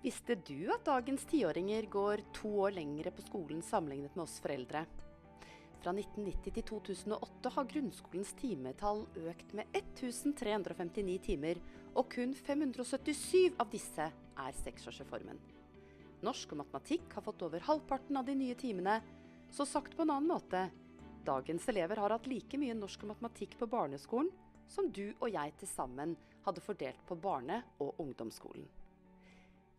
Visste du at dagens tiåringer går to år lengre på skolen sammenlignet med oss foreldre? Fra 1990 til 2008 har grunnskolens timetall økt med 1359 timer, og kun 577 av disse er seksårsreformen. Norsk og matematikk har fått over halvparten av de nye timene, så sagt på en annen måte dagens elever har hatt like mye norsk og matematikk på barneskolen som du og jeg til sammen hadde fordelt på barne- og ungdomsskolen.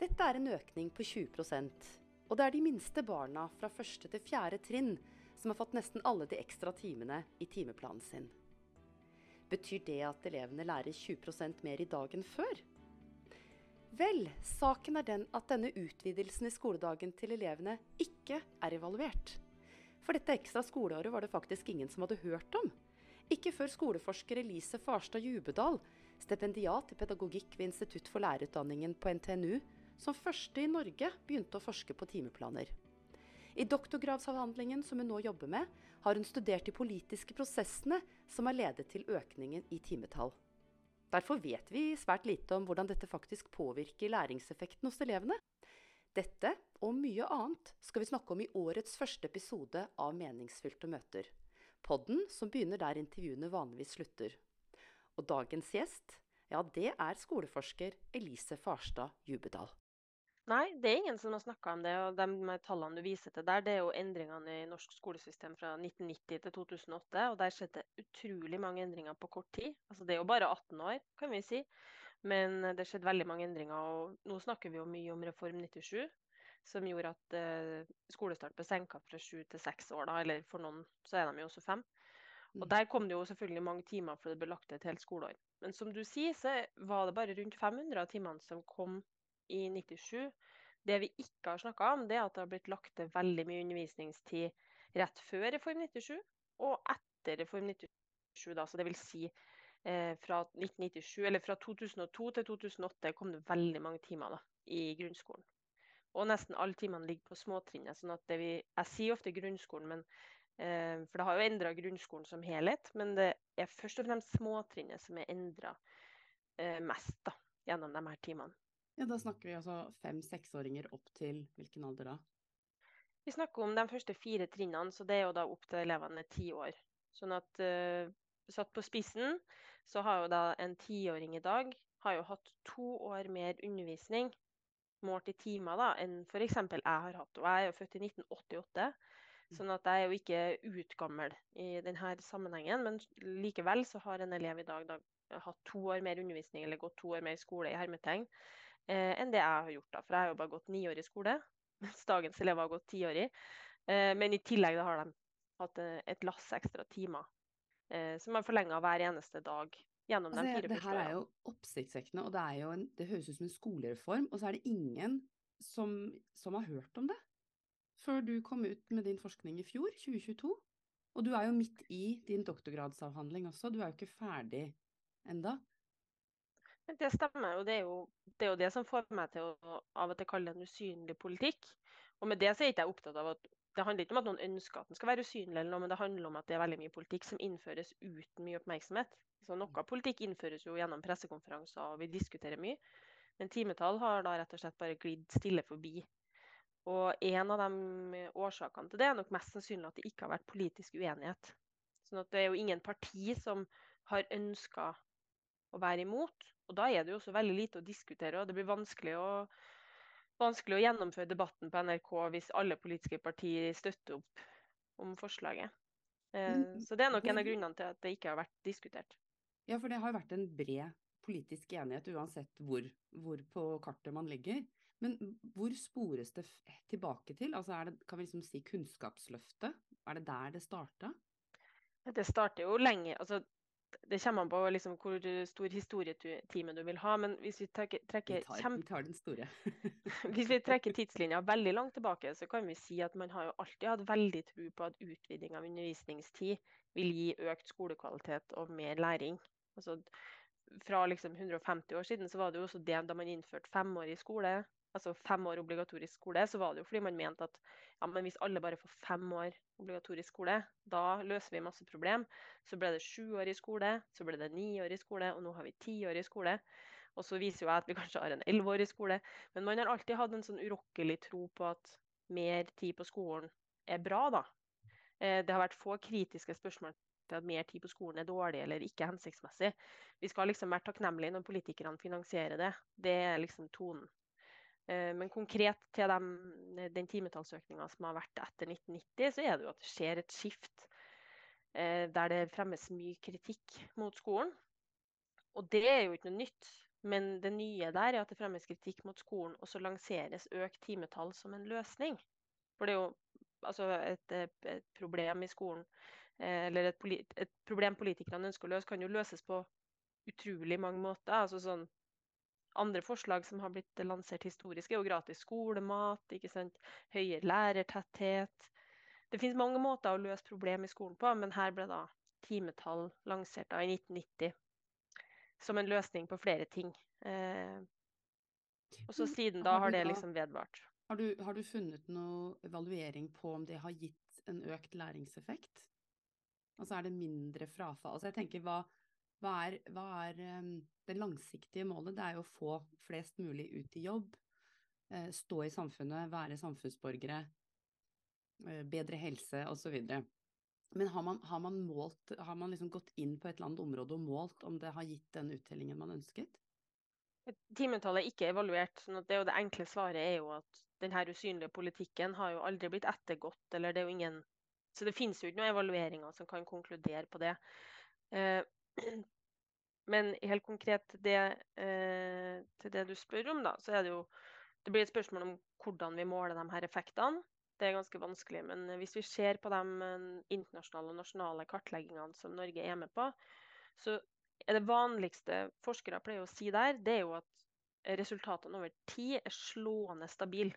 Dette er en økning på 20% og det er de minste barna fra første til fjerde trinn som har fått nesten alle de ekstra timene i timeplanen sin. Betyr det at elevene lærer 20% mer i dag enn før? Vel, saken er den at denne utvidelsen i skoledagen til elevene ikke er evaluert. For dette ekstra skoleåret var det faktisk ingen som hadde hørt om. Ikke før skoleforsker Elise Farstad Jubedal, stipendiat i pedagogikk ved Institutt for lærerutdanningen på NTNU, som første i Norge begynte å forske på timeplaner. I doktorgradsavhandlingen som hun nå jobber med, har hun studert de politiske prosessene som har ledet til økningen i timetall. Derfor vet vi svært lite om hvordan dette faktisk påvirker læringseffekten hos elevene. Dette og mye annet skal vi snakke om i årets første episode av Meningsfylte møter. Podden som begynner der intervjuene vanligvis slutter. Og dagens gjest, ja, det er skoleforsker Elise Farstad Jubedal. Nei, det er ingen som har snakka om det. og De tallene du viser til der, det er jo endringene i norsk skolesystem fra 1990 til 2008. og Der skjedde utrolig mange endringer på kort tid. Altså Det er jo bare 18 år, kan vi si. Men det skjedde veldig mange endringer. og Nå snakker vi jo mye om Reform 97, som gjorde at eh, skolestart ble senka fra sju til seks år. da, Eller for noen så er de jo også fem. Og mm. Der kom det jo selvfølgelig mange timer for det ble lagt til et helt skoleår. Men som du sier, så var det bare rundt 500 av timene som kom i 97. Det vi ikke har snakka om, det er at det har blitt lagt til veldig mye undervisningstid rett før Reform 97 og etter Reform 97. Da. Så det vil si eh, fra 1997, eller fra 2002 til 2008 kom det veldig mange timer da, i grunnskolen. Og nesten alle timene ligger på småtrinnet. sånn at vi, Jeg sier ofte grunnskolen, men, eh, for det har jo endra grunnskolen som helhet. Men det er først og fremst småtrinnet som er endra eh, mest da, gjennom de her timene. Ja, Da snakker vi altså fem-seksåringer opp til hvilken alder da? Vi snakker om de første fire trinnene, så det er jo da opp til elevene ti år. Sånn at uh, satt på spissen, så har jo da en tiåring i dag har jo hatt to år mer undervisning målt i timer da, enn f.eks. jeg har hatt. Og jeg er jo født i 1988, sånn at jeg er jo ikke utgammel i denne sammenhengen. Men likevel så har en elev i dag da, hatt to år mer undervisning eller gått to år mer skole i hermetegn eh, enn det jeg har gjort. da, For jeg har jo bare gått ni år i skole, mens dagens elever har gått ti år i. Eh, men i tillegg da har de hatt eh, et lass ekstra timer eh, som er forlenga hver eneste dag gjennom altså, de fire første årene. Det her er jo oppsiktsvekkende, og det, jo en, det høres ut som en skolereform. Og så er det ingen som, som har hørt om det før du kom ut med din forskning i fjor, 2022. Og du er jo midt i din doktorgradsavhandling også, du er jo ikke ferdig enda. Det stemmer. og det er, jo, det er jo det som får meg til å av og til kalle det en usynlig politikk. Og med det så er ikke jeg opptatt av at det handler ikke om at noen ønsker at den skal være usynlig, eller noe, men det handler om at det er veldig mye politikk som innføres uten mye oppmerksomhet. Så Noe politikk innføres jo gjennom pressekonferanser, og vi diskuterer mye. Men timetall har da rett og slett bare glidd stille forbi. Og en av de årsakene til det er nok mest sannsynlig at det ikke har vært politisk uenighet. Sånn at det er jo ingen parti som har ønska å være imot. Og da er det jo også veldig lite å diskutere, og det blir vanskelig å, vanskelig å gjennomføre debatten på NRK hvis alle politiske partier støtter opp om forslaget. Eh, så det er nok en av grunnene til at det ikke har vært diskutert. Ja, for det har vært en bred politisk enighet uansett hvor, hvor på kartet man ligger. Men hvor spores det tilbake til? Altså det, kan vi liksom si Kunnskapsløftet? Er det der det starta? Det starter jo lenge. Altså, det kommer an på liksom hvor stor historietime du vil ha. Men hvis vi trekker, trekker, vi tar, vi tar den store. hvis vi trekker tidslinja veldig langt tilbake, så kan vi si at man har jo alltid hatt veldig tro på at utviding av undervisningstid vil gi økt skolekvalitet og mer læring. Altså, fra liksom 150 år siden så var det jo også det da man innførte femårig skole, altså fem år obligatorisk skole, så var det jo fordi man mente at ja, men hvis alle bare får fem år obligatorisk skole, da løser vi masse problem. Så ble det sju år i skole, så ble det ni år i skole, og nå har vi ti år i skole. Og så viser jo jeg at vi kanskje har en elleveårig skole. Men man har alltid hatt en sånn urokkelig tro på at mer tid på skolen er bra, da. Eh, det har vært få kritiske spørsmål til at mer tid på skolen er dårlig eller ikke hensiktsmessig. Vi skal liksom være takknemlige når politikerne finansierer det. Det er liksom tonen. Eh, men konkret til dem, den timetallsøkninga som har vært etter 1990, så er det jo at det skjer et skift eh, der det fremmes mye kritikk mot skolen. Og det er jo ikke noe nytt. Men det nye der er at det fremmes kritikk mot skolen, og så lanseres økt timetall som en løsning. For det er jo altså et, et, problem i skolen, eh, eller et, et, problem politikerne ønsker å løse, kan jo løses på utrolig mange måter. Altså sånn, andre forslag som har blitt lansert historisk, er jo gratis skolemat, ikke sant? høyere lærertetthet. Det finnes mange måter å løse problem i skolen på, men her ble da timetall lansert da i 1990 som en løsning på flere ting. Eh, og så siden da har det liksom vedvart. Har du, har du, funnet noe evaluering på om det har gitt en økt læringseffekt? Altså er det mindre frafall? Altså jeg tenker, hva, hva er, hva er um, det langsiktige målet? Det er jo å få flest mulig ut i jobb, uh, stå i samfunnet, være samfunnsborgere, uh, bedre helse osv. Men har man, har man, målt, har man liksom gått inn på et eller annet område og målt om det har gitt den uttellingen man ønsket? Timetallet er ikke evaluert. sånn det, det enkle svaret er jo at denne usynlige politikken har jo aldri blitt ettergått. eller det er jo ingen, Så det finnes jo ikke noen evalueringer som kan konkludere på det. Eh, men helt konkret det, eh, til det du spør om, da, så er det jo det blir et spørsmål om hvordan vi måler de her effektene. Det er ganske vanskelig. Men hvis vi ser på de eh, internasjonale og nasjonale kartleggingene som Norge er med på, så er det vanligste forskere pleier å si der, det er jo at resultatene over tid er slående stabile.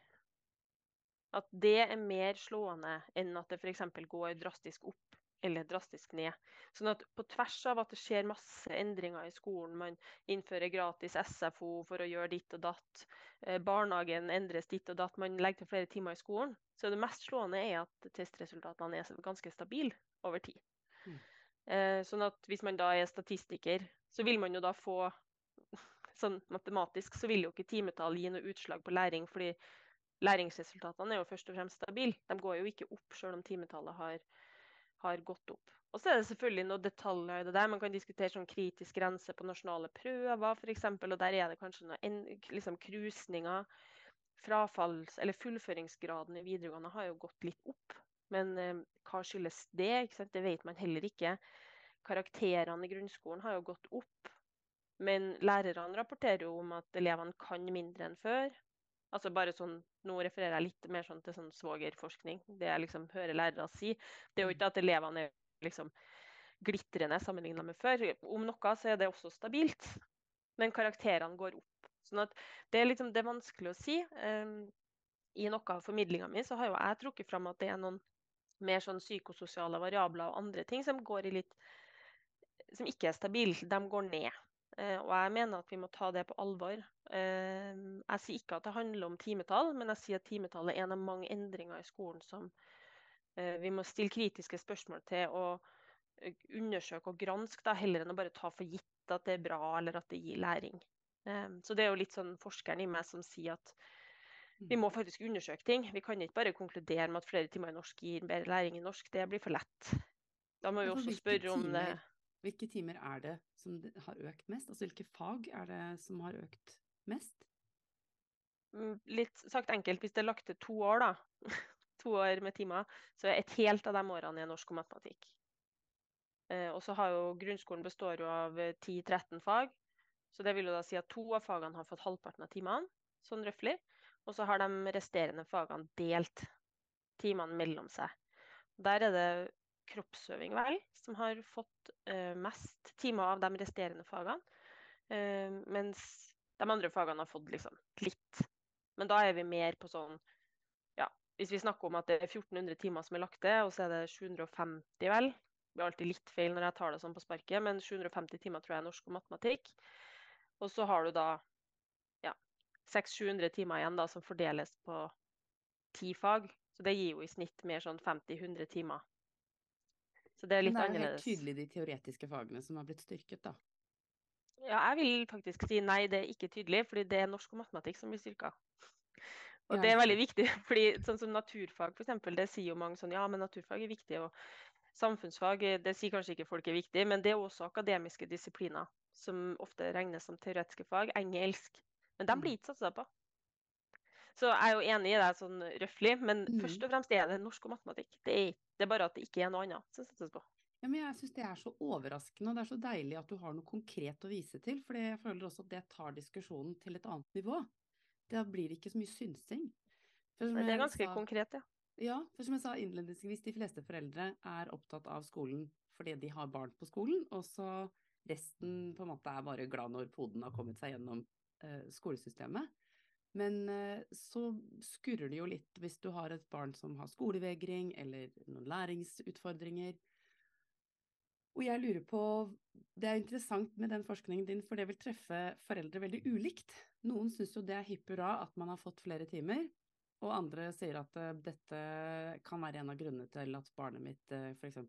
At det er mer slående enn at det f.eks. går drastisk opp eller drastisk ned. Sånn at på tvers av at det skjer masse endringer i skolen, man innfører gratis SFO for å gjøre ditt og datt, eh, barnehagen endres ditt og datt, man legger til flere timer i skolen, så det mest slående er at testresultatene er ganske stabile over tid. Mm. Eh, sånn at hvis man da er statistiker, så vil man jo da få sånn matematisk så vil jo ikke timetall gi noe utslag på læring, fordi læringsresultatene er jo først og fremst stabile. De går jo ikke opp selv om timetallet har har gått opp. Og så er det selvfølgelig noen detaljer i det der. Man kan diskutere sånn kritisk grense på nasjonale prøver f.eks. Og der er det kanskje noen liksom, krusninger. Frafalls- eller fullføringsgraden i videregående har jo gått litt opp. Men eh, hva skyldes det? Det vet man heller ikke. Karakterene i grunnskolen har jo gått opp. Men lærerne rapporterer jo om at elevene kan mindre enn før. Altså bare sånn, Nå refererer jeg litt mer sånn til sånn svogerforskning, det jeg liksom hører lærere si. Det er jo ikke at elevene er liksom glitrende sammenlignet med før. Om noe så er det også stabilt, men karakterene går opp. Sånn at det er, liksom, det er vanskelig å si. Um, I noe av formidlinga mi så har jo jeg trukket fram at det er noen mer sånn psykososiale variabler og andre ting som går i litt som ikke er stabile. De går ned. Eh, og jeg mener at vi må ta det på alvor. Eh, jeg sier ikke at det handler om timetall, men jeg sier at timetall er en av mange endringer i skolen som eh, vi må stille kritiske spørsmål til og undersøke og granske, da, heller enn å bare ta for gitt at det er bra eller at det gir læring. Så det er jo litt sånn forskeren i meg som sier at vi må faktisk undersøke ting. Vi kan ikke bare konkludere med at flere timer i norsk gir bedre læring i norsk. Det blir for lett. Da må vi også spørre om det hvilke timer er det som har økt mest? Altså hvilke fag er det som har økt mest? Mm, litt sagt enkelt, hvis det er lagt til to år, da, to år med timer, så er et helt av de årene i norsk og matematikk. Eh, og så har jo grunnskolen består jo av 10-13 fag. Så det vil jo da si at to av fagene har fått halvparten av timene, sånn røftlig. Og så har de resterende fagene delt timene mellom seg. Der er det kroppsøving, vel, som har fått uh, mest timer av de resterende fagene. Uh, mens de andre fagene har fått liksom litt. Men da er vi mer på sånn Ja, hvis vi snakker om at det er 1400 timer som er lagt til, og så er det 750, vel. Det blir alltid litt feil når jeg tar det sånn på sparket, men 750 timer tror jeg er norsk og matematikk. Og så har du da ja, 600-700 timer igjen da, som fordeles på ti fag. Så det gir jo i snitt mer sånn 50-100 timer så det er litt annerledes. Men det er helt tydelig de teoretiske fagene som har blitt styrket, da. Ja, jeg vil faktisk si nei, det er ikke tydelig, fordi det er norsk og matematikk som blir styrka. Og Ja, det er veldig viktig, fordi sånn som naturfag eksempel, det sier jo mange sånn ja, men naturfag er viktig. og Samfunnsfag eh, det sier kanskje ikke folk er viktig, men det er også akademiske disipliner som ofte regnes som teoretiske fag. Engelsk. Men de Mm. blir ikke satsa på. Så jeg er jo enig i deg sånn røftlig, men Mm. først og fremst er det norsk og matematikk. Det er, det er bare at det ikke er noe annet som settes på. Ja, men jeg syns det er så overraskende, og det er så deilig at du har noe konkret å vise til. For jeg føler også at det tar diskusjonen til et annet nivå. Da blir det ikke så mye synsing. Det er ganske sa- konkret, ja. Ja, for som jeg sa innledningsvis, de fleste foreldre er opptatt av skolen fordi de har barn på skolen, og så resten på en måte er bare glad når poden har kommet seg gjennom eh, skolesystemet. Men eh, så skurrer det jo litt hvis du har et barn som har skolevegring eller noen læringsutfordringer. Og jeg lurer på, det er interessant med den forskningen din, for det vil treffe foreldre veldig ulikt. Noen syns jo det er hipp hurra at man har fått flere timer, og andre sier at uh, dette kan være en av grunnene til at barnet mitt uh, f.eks.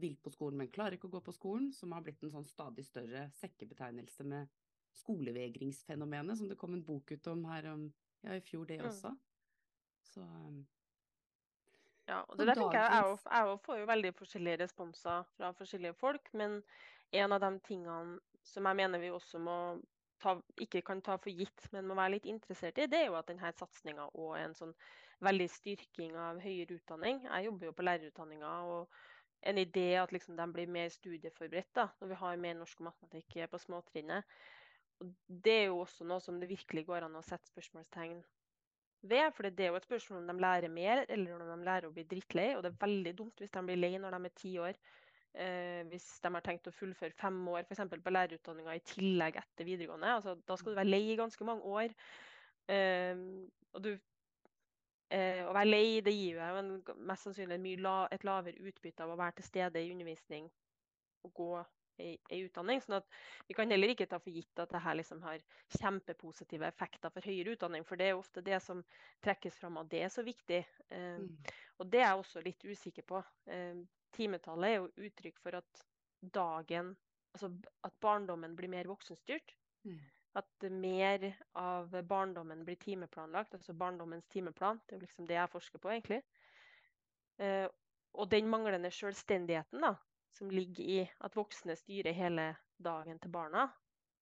vil på skolen, men klarer ikke å gå på skolen, som har blitt en sånn stadig større sekkebetegnelse med skolevegringsfenomenet, som det kom en bok ut om her om, ja, i fjor det Mm. også. Så um, Ja, og det der tenker jeg, jeg jeg får jo veldig forskjellige responser fra forskjellige folk, men en av de tingene som jeg mener vi også må ta, ikke kan ta for gitt, men må være litt interessert i, det er jo at denne satsinga og en sånn veldig styrking av høyere utdanning. Jeg jobber jo på lærerutdanninga, og en idé at liksom de blir mer studieforberedt da, når vi har mer norsk og matematikk på småtrinnet. Og det er jo også noe som det virkelig går an å sette spørsmålstegn ved. For det er jo et spørsmål om de lærer mer, eller om de lærer å bli drittlei. Og det er veldig dumt hvis de blir lei når de er ti år. Eh, hvis de har tenkt å fullføre fem år eksempel, på lærerutdanninga i tillegg etter videregående. Altså, da skal du være lei i ganske mange år. Eh, og du, eh, å være lei det gir jo en, mest sannsynlig la, et lavere utbytte av å være til stede i undervisning og gå i, i utdanning. sånn at vi kan heller ikke ta for gitt at dette liksom har kjempepositive effekter for høyere utdanning. For det er ofte det som trekkes fram, og det er så viktig. Eh, og det er jeg også litt usikker på. Eh, timetallet er jo uttrykk for at dagen Altså at barndommen blir mer voksenstyrt. Mm. At mer av barndommen blir timeplanlagt, altså barndommens timeplan. Det er jo liksom det jeg forsker på, egentlig. Eh, og den manglende selvstendigheten da, som ligger i at voksne styrer hele dagen til barna,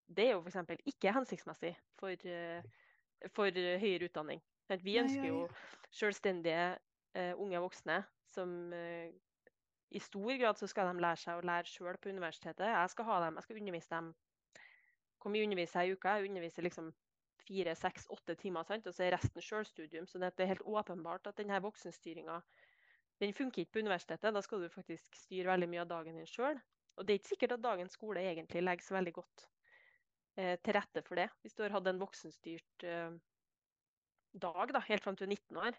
det er jo f.eks. ikke hensiktsmessig for, uh, for uh, høyere utdanning. Vi ønsker jo selvstendige uh, unge voksne som i stor grad så skal de lære seg å lære sjøl på universitetet. Jeg skal ha dem, jeg skal undervise dem. Hvor mye underviser jeg i uka? Jeg underviser liksom fire, seks, åtte timer, sant? og så er resten sjølstudium. Så det er helt åpenbart at denne voksenstyringa den funker ikke på universitetet. Da skal du faktisk styre veldig mye av dagen din sjøl. Og det er ikke sikkert at dagens skole egentlig legger så veldig godt eh, til rette for det. Hvis du har hatt en voksenstyrt eh, dag da, helt fram til 19 år,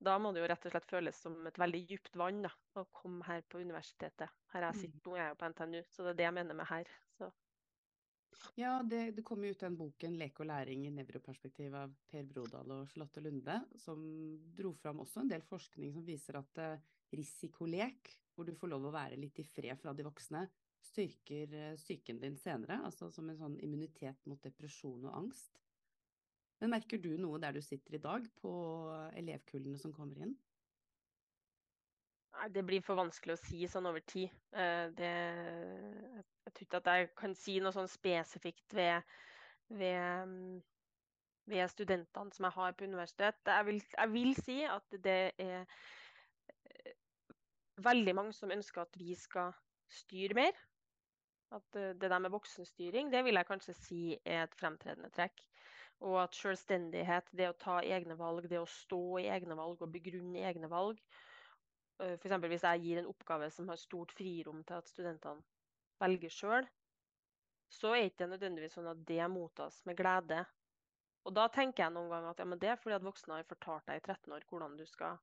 da må det jo rett og slett føles som et veldig dypt vann da, å komme her på universitetet. Her jeg Mm. sitter, Nå er jeg jo på NTNU, så det er det jeg mener med her. Så. Ja, det, det kom jo ut den boken 'Lek og læring i nevroperspektiv' av Per Brodal og Charlotte Lunde, som dro fram også en del forskning som viser at eh, risikolek, hvor du får lov å være litt i fred fra de voksne, styrker eh, psyken din senere, altså som en sånn immunitet mot depresjon og angst. Men merker du noe der du sitter i dag, på elevkullene som kommer inn? Det blir for vanskelig å si sånn over tid. Eh, det, jeg tror ikke at jeg kan si noe sånn spesifikt ved, ved, mm, ved studentene som jeg har på universitet. Jeg vil, jeg vil si at det er eh, veldig mange som ønsker at vi skal styre mer. At eh, det der med voksenstyring, det vil jeg kanskje si er et fremtredende trekk. Og at selvstendighet, det å ta egne valg, det å stå i egne valg og begrunne egne valg, F.eks. hvis jeg gir en oppgave som har stort frirom til at studentene velger sjøl, så er det ikke nødvendigvis sånn at det mottas med glede. Og da tenker jeg noen ganger at ja, det er fordi at voksne har fortalt deg i 13 år hvordan du skal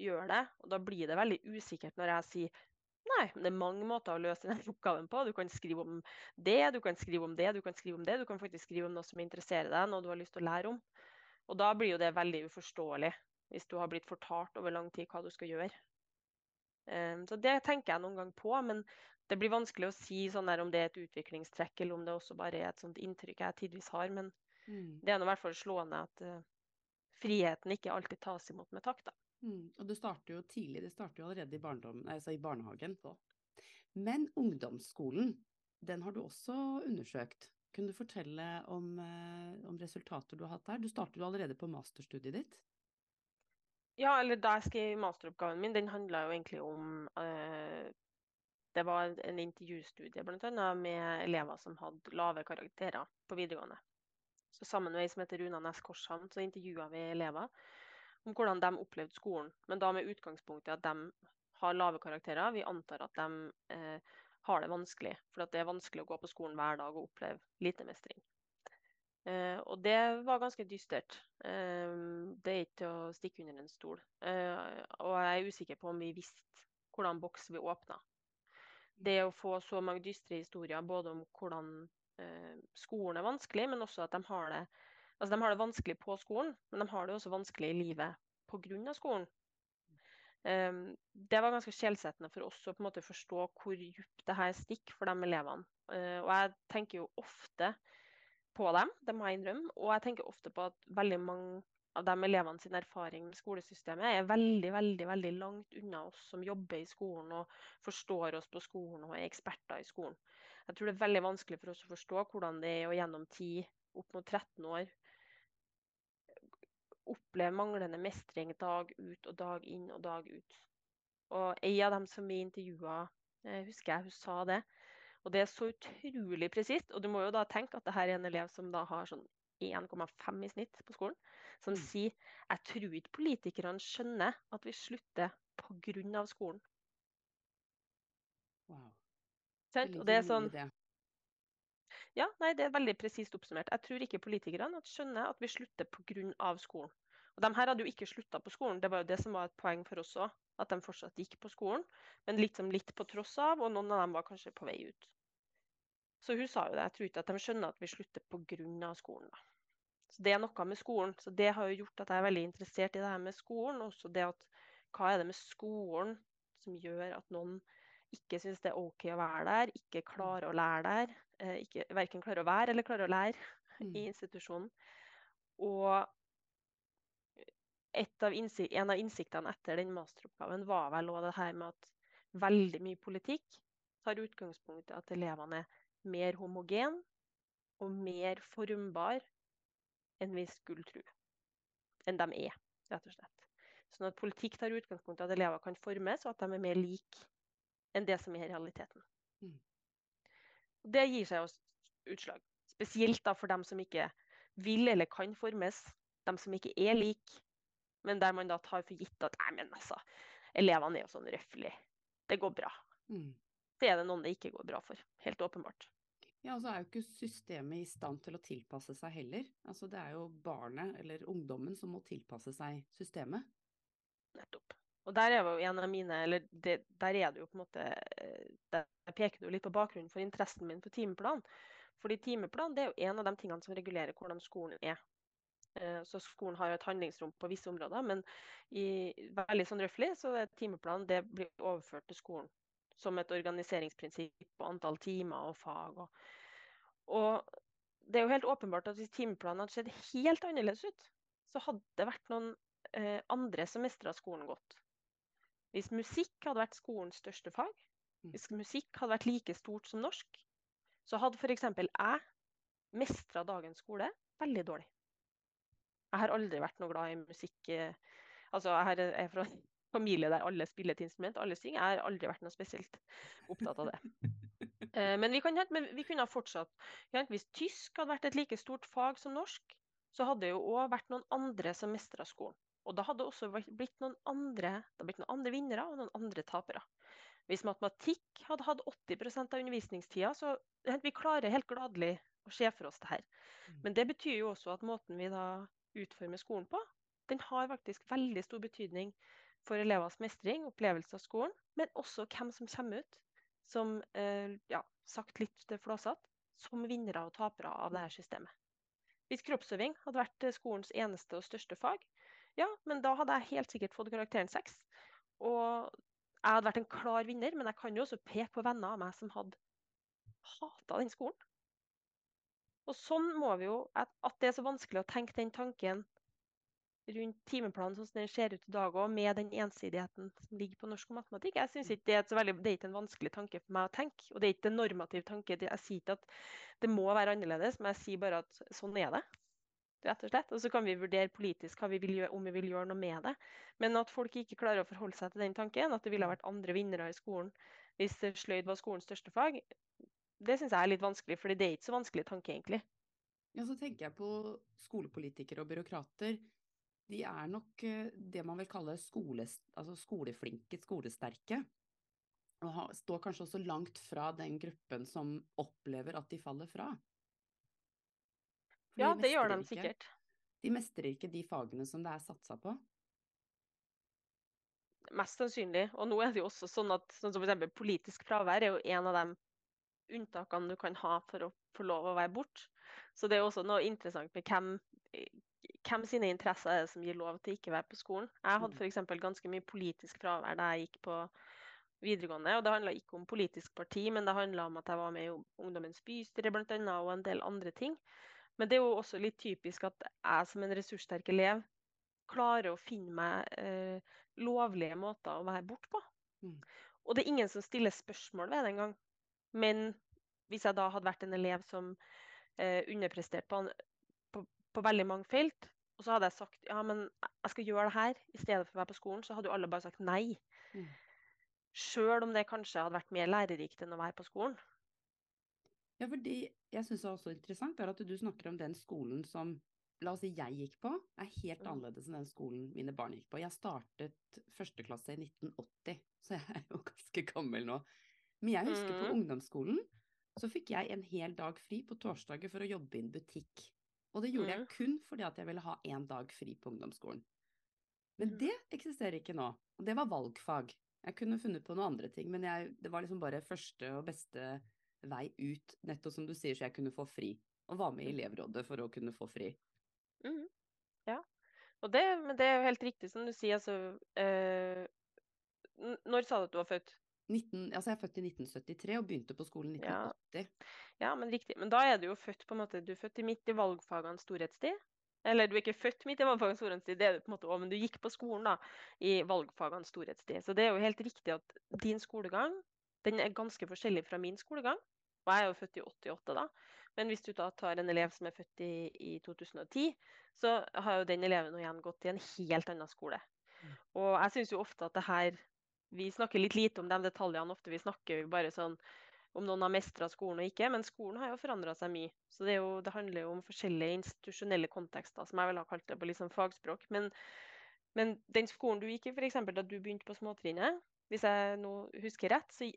gjøre det. Og da blir det veldig usikkert når jeg sier nei, men det er mange måter å løse den oppgaven på. Du kan skrive om det, du kan skrive om det, du kan skrive om det. Du kan faktisk skrive om noe som interesserer deg, noe du har lyst til å lære om. Og da blir jo det veldig uforståelig hvis du har blitt fortalt over lang tid hva du skal gjøre. Um, så det tenker jeg noen gang på, men det blir vanskelig å si sånn der, om det er et utviklingstrekk eller om det også bare er et sånt inntrykk jeg tidvis har. Men mm. det er i hvert fall slående at uh, friheten ikke alltid tas imot med takk. da. Mm. Og det starter jo tidlig, det starter jo allerede i, altså i barnehagen. Så. Men ungdomsskolen, den har du også undersøkt. Kunne du fortelle om, uh, om resultater du har hatt der? Du startet jo allerede på masterstudiet ditt. Ja, eller da jeg skrev masteroppgaven min, den handla jo egentlig om uh, det var en intervjustudie blant annet, med elever som hadde lave karakterer på videregående. Så Sammen med ei som heter Runa Næss Korshavn, så intervjua vi elever om hvordan de opplevde skolen. Men da med utgangspunkt i at de har lave karakterer. Vi antar at de eh, har det vanskelig. For det er vanskelig å gå på skolen hver dag og oppleve lite mestring. Eh, og det var ganske dystert. Eh, det er ikke til å stikke under en stol. Eh, og jeg er usikker på om vi visste hvordan boks vi åpna det å få så mange dystre historier både om hvordan skolen er vanskelig, men også at de har det altså de har det vanskelig på skolen, men de har det også vanskelig i livet pga. skolen. Det var ganske skjellsettende for oss å på en måte forstå hvor dypt det her stikker for de elevene. Uh, og jeg tenker jo ofte på dem, det må jeg innrømme. Og jeg tenker ofte på at veldig mange av de elevene sin erfaring med skolesystemet er veldig veldig, veldig langt unna oss som jobber i skolen og forstår oss på skolen og er eksperter i skolen. Jeg tror det er veldig vanskelig for oss å forstå hvordan det er å gjennom 10, opp mot 13 år oppleve manglende mestring dag ut og dag inn og dag ut. Og ei av dem som vi intervjua, eh, husker jeg hun sa det. Og det er så utrolig presist. Og du må jo da tenke at det her er en elev som da har sånn 1,5 i snitt på skolen, som mm. sier jeg tror ikke politikerne skjønner at vi slutter pga. skolen. Wow. Og det er sånn ja, nei, Det er veldig presist oppsummert. Jeg tror ikke politikerne skjønner at vi slutter pga. skolen. Og De her hadde jo ikke slutta på skolen, det var jo det som var et poeng for oss òg. At de fortsatt gikk på skolen, men liksom litt på tross av, og noen av dem var kanskje på vei ut. Så hun sa jo det. Jeg tror ikke at de skjønner at vi slutter pga. skolen. da. Så Det er noe med skolen. Så Det har jo gjort at jeg er veldig interessert i det her med skolen. Og Også det at hva er det med skolen som gjør at noen ikke syns det er OK å være der, ikke klarer å lære der. Eh, ikke, verken klarer å være eller klarer å lære mm. i institusjonen. Og av en av innsiktene etter den masteroppgaven var vel òg det her med at veldig mye politikk tar utgangspunkt i at elevene er mer homogen og mer formbar enn vi skulle tro. Enn de er, rett og slett. Sånn at politikk tar utgangspunkt i at elever kan formes, og at de er mer like enn det som er realiteten. Mm. Det gir seg jo utslag. Spesielt for dem som ikke vil eller kan formes. De som ikke er like. Men der man da tar for gitt at nei, men altså, elevene er jo sånn røffelig. Det går bra. Mm. Så er det noen det ikke går bra for. Helt åpenbart. Ja, og så er jo ikke systemet i stand til å tilpasse seg heller. Altså det er jo barnet eller ungdommen som må tilpasse seg systemet. Nettopp. Og der er jo en av mine, eller det, der er det jo på en måte eh, Der peker du litt på bakgrunnen for interessen min for timeplan. Fordi timeplan det er jo en av de tingene som regulerer hvordan skolen er. Eh, så skolen har jo et handlingsrom på visse områder, men i veldig sånn røftlig så er timeplanen det blir overført til skolen som et organiseringsprinsipp på antall timer og fag. Og, og, det er jo helt åpenbart at hvis timeplanen hadde sett helt annerledes ut, så hadde det vært noen eh, andre som mestra skolen godt. Hvis musikk hadde vært skolens største fag, mm. hvis musikk hadde vært like stort som norsk, så hadde f.eks. jeg mestra dagens skole veldig dårlig. Jeg har aldri vært noe glad i musikk. Eh, altså, jeg er fra familie der alle spiller et instrument, alle synger. Jeg har aldri vært noe spesielt opptatt av det. Eh, men vi, kan, men vi kunne ha fortsatt. Hvis tysk hadde vært et like stort fag som norsk, så hadde det jo òg vært noen andre som mestra skolen. Og da hadde det også blitt noen andre, blitt noen andre vinnere og noen andre tapere. Hvis matematikk hadde hatt 80% av undervisningstida, så vi klarer helt gladelig å se for oss det her. Mm. Men det betyr jo også at måten vi da utformer skolen på, den har faktisk veldig stor betydning for elevers mestring, opplevelse av skolen, men også hvem som kommer ut som, eh, ja, sagt litt flåsete, som vinnere og tapere av dette systemet. Hvis kroppsøving hadde vært eh, skolens eneste og største fag, ja, men da hadde jeg helt sikkert fått karakteren seks. Og jeg hadde vært en klar vinner, men jeg kan jo også peke på venner av meg som hadde hata den skolen. Og sånn må vi jo, at, at det er så vanskelig å tenke den tanken rundt timeplanen sånn som den ser ut i dag òg, med den ensidigheten som ligger på norsk og matematikk. Jeg synes ikke det er, veldig, det er ikke en vanskelig tanke for meg å tenke. Og det er ikke en normativ tanke. Jeg sier ikke at det må være annerledes, men jeg sier bare at sånn er det. Rett og slett. Og så kan vi vurdere politisk vi gjøre, om vi vil gjøre noe med det. Men at folk ikke klarer å forholde seg til den tanken, at det ville vært andre vinnere i skolen hvis sløyd var skolens største fag, det syns jeg er litt vanskelig. For det er ikke så vanskelig tanke, egentlig. Ja, så tenker jeg på skolepolitikere og byråkrater de er nok eh, det man vil kalle skole, altså skoleflinke, skolesterke. Og står kanskje også langt fra den gruppen som opplever at de faller fra. For ja, de det gjør de sikkert. de mestrer ikke de fagene som det er satsa på. Mest sannsynlig. Og nå er det jo også sånn at sånn som f.eks. politisk fravær er jo en av de unntakene du kan ha for å få lov å være borte. Så det er også noe interessant med hvem, hvem sine interesser er det som gir lov til ikke være på skolen. Jeg hadde f.eks. ganske mye politisk fravær da jeg gikk på videregående. og Det handla ikke om politisk parti, men det handla om at jeg var med i Ungdommens bystyre annet, og en del andre ting. Men det er jo også litt typisk at jeg som en ressurssterk elev klarer å finne meg eh, lovlige måter å være borte på. Mm. Og det er ingen som stiller spørsmål ved det engang. Men hvis jeg da hadde vært en elev som eh, underpresterte på, på, på, veldig mange felt, og så hadde jeg sagt ja, men jeg skal gjøre det her i stedet for å være på skolen, så hadde jo alle bare sagt nei. Mm. Sjøl om det kanskje hadde vært mer lærerikt enn å være på skolen. Ja, fordi jeg syns også interessant er at du snakker om den skolen som la oss si jeg gikk på, er helt mm. annerledes enn den skolen mine barn gikk på. Jeg startet første klasse i 1980, så jeg er jo ganske gammel nå. Men jeg husker på mm. ungdomsskolen så fikk jeg en hel dag fri på torsdager for å jobbe i en butikk. Og det gjorde jeg mm. kun fordi at jeg ville ha én dag fri på ungdomsskolen. Men mm. det eksisterer ikke nå. Og det var valgfag. Jeg kunne funnet på noen andre ting, men jeg, det var liksom bare første og beste vei ut, nettopp som du sier, så jeg kunne få fri. Og var med i elevrådet for å kunne få fri. Mm. Ja. Og det, men det er jo helt riktig som du sier, altså eh, Når sa du at du var født? 19, altså jeg er født i 1973 og begynte på skolen i 1980. Ja. ja, men riktig. Men da er du jo født på en måte, du er født midt i valgfagenes storhetstid. Eller du er ikke født midt i valgfagenes storhetstid, det er du på en måte òg, men du gikk på skolen da, i valgfagenes storhetstid. Så det er jo helt riktig at din skolegang den er ganske forskjellig fra min skolegang. Og jeg er jo født i 88 da. Men hvis du da tar en elev som er født i, i 2010, så har jo den eleven igjen gått i en helt annen skole. Mm. Og jeg syns jo ofte at det her vi snakker litt lite om de detaljene ofte. Vi snakker bare sånn om noen har mestra skolen og ikke. Men skolen har jo forandra seg mye. Så det, jo, det, handler jo om forskjellige institusjonelle kontekster, som jeg ville ha kalt det på liksom fagspråk. Men, men, den skolen du gikk i, f.eks. da du begynte på småtrinnet, hvis jeg nå husker rett, så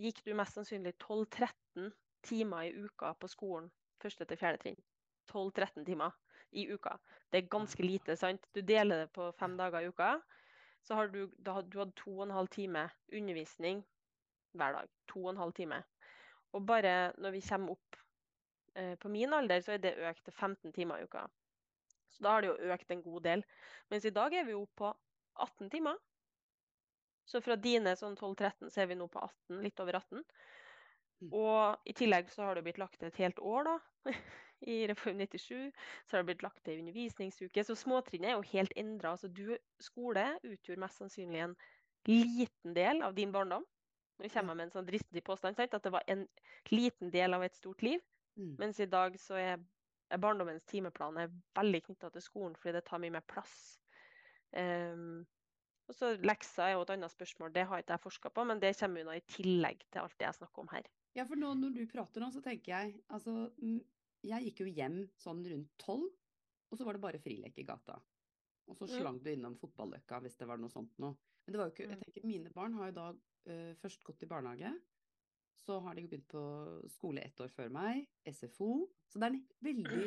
gikk du mest sannsynlig 12-13 timer i uka på skolen første til fjerde trinn. 12-13 timer i uka. Det er ganske lite, sant? Du deler det på fem dager i uka så har du, da, du hadde to og en halv time undervisning hver dag. To og en halv time. Og bare når vi kommer opp eh, på min alder, så er det økt til 15 timer i uka. Så da har det jo økt en god del. Mens i dag er vi jo på 18 timer. Så fra dine sånn 12-13 så er vi nå på 18, litt over 18. Mm. Og i tillegg så har det blitt lagt et helt år, da. i Reform 97. Så har det blitt lagt til undervisningsuke. Så småtrinnet er jo helt endra. Altså, skole utgjorde mest sannsynlig en liten del av din barndom. Nå kommer jeg med en sånn dristig påstand, sant? at det var en liten del av et stort liv. Mm. Mens i dag så er, er barndommens timeplan er veldig knytta til skolen, fordi det tar mye mer plass. Um, og så Lekser er jo et annet spørsmål, det har ikke jeg forska på, men det kommer jo i tillegg til alt det jeg snakker om her. Ja, for nå, når du prater nå, så tenker jeg altså jeg gikk jo hjem sånn rundt tolv, og så var det bare frilek i gata. Og så slang du innom fotballøkka hvis det var noe sånt noe. Men det var jo ikke, jeg mm. tenker mine barn har jo da uh, først gått i barnehage. Så har de begynt på skole ett år før meg, SFO. Så det er veldig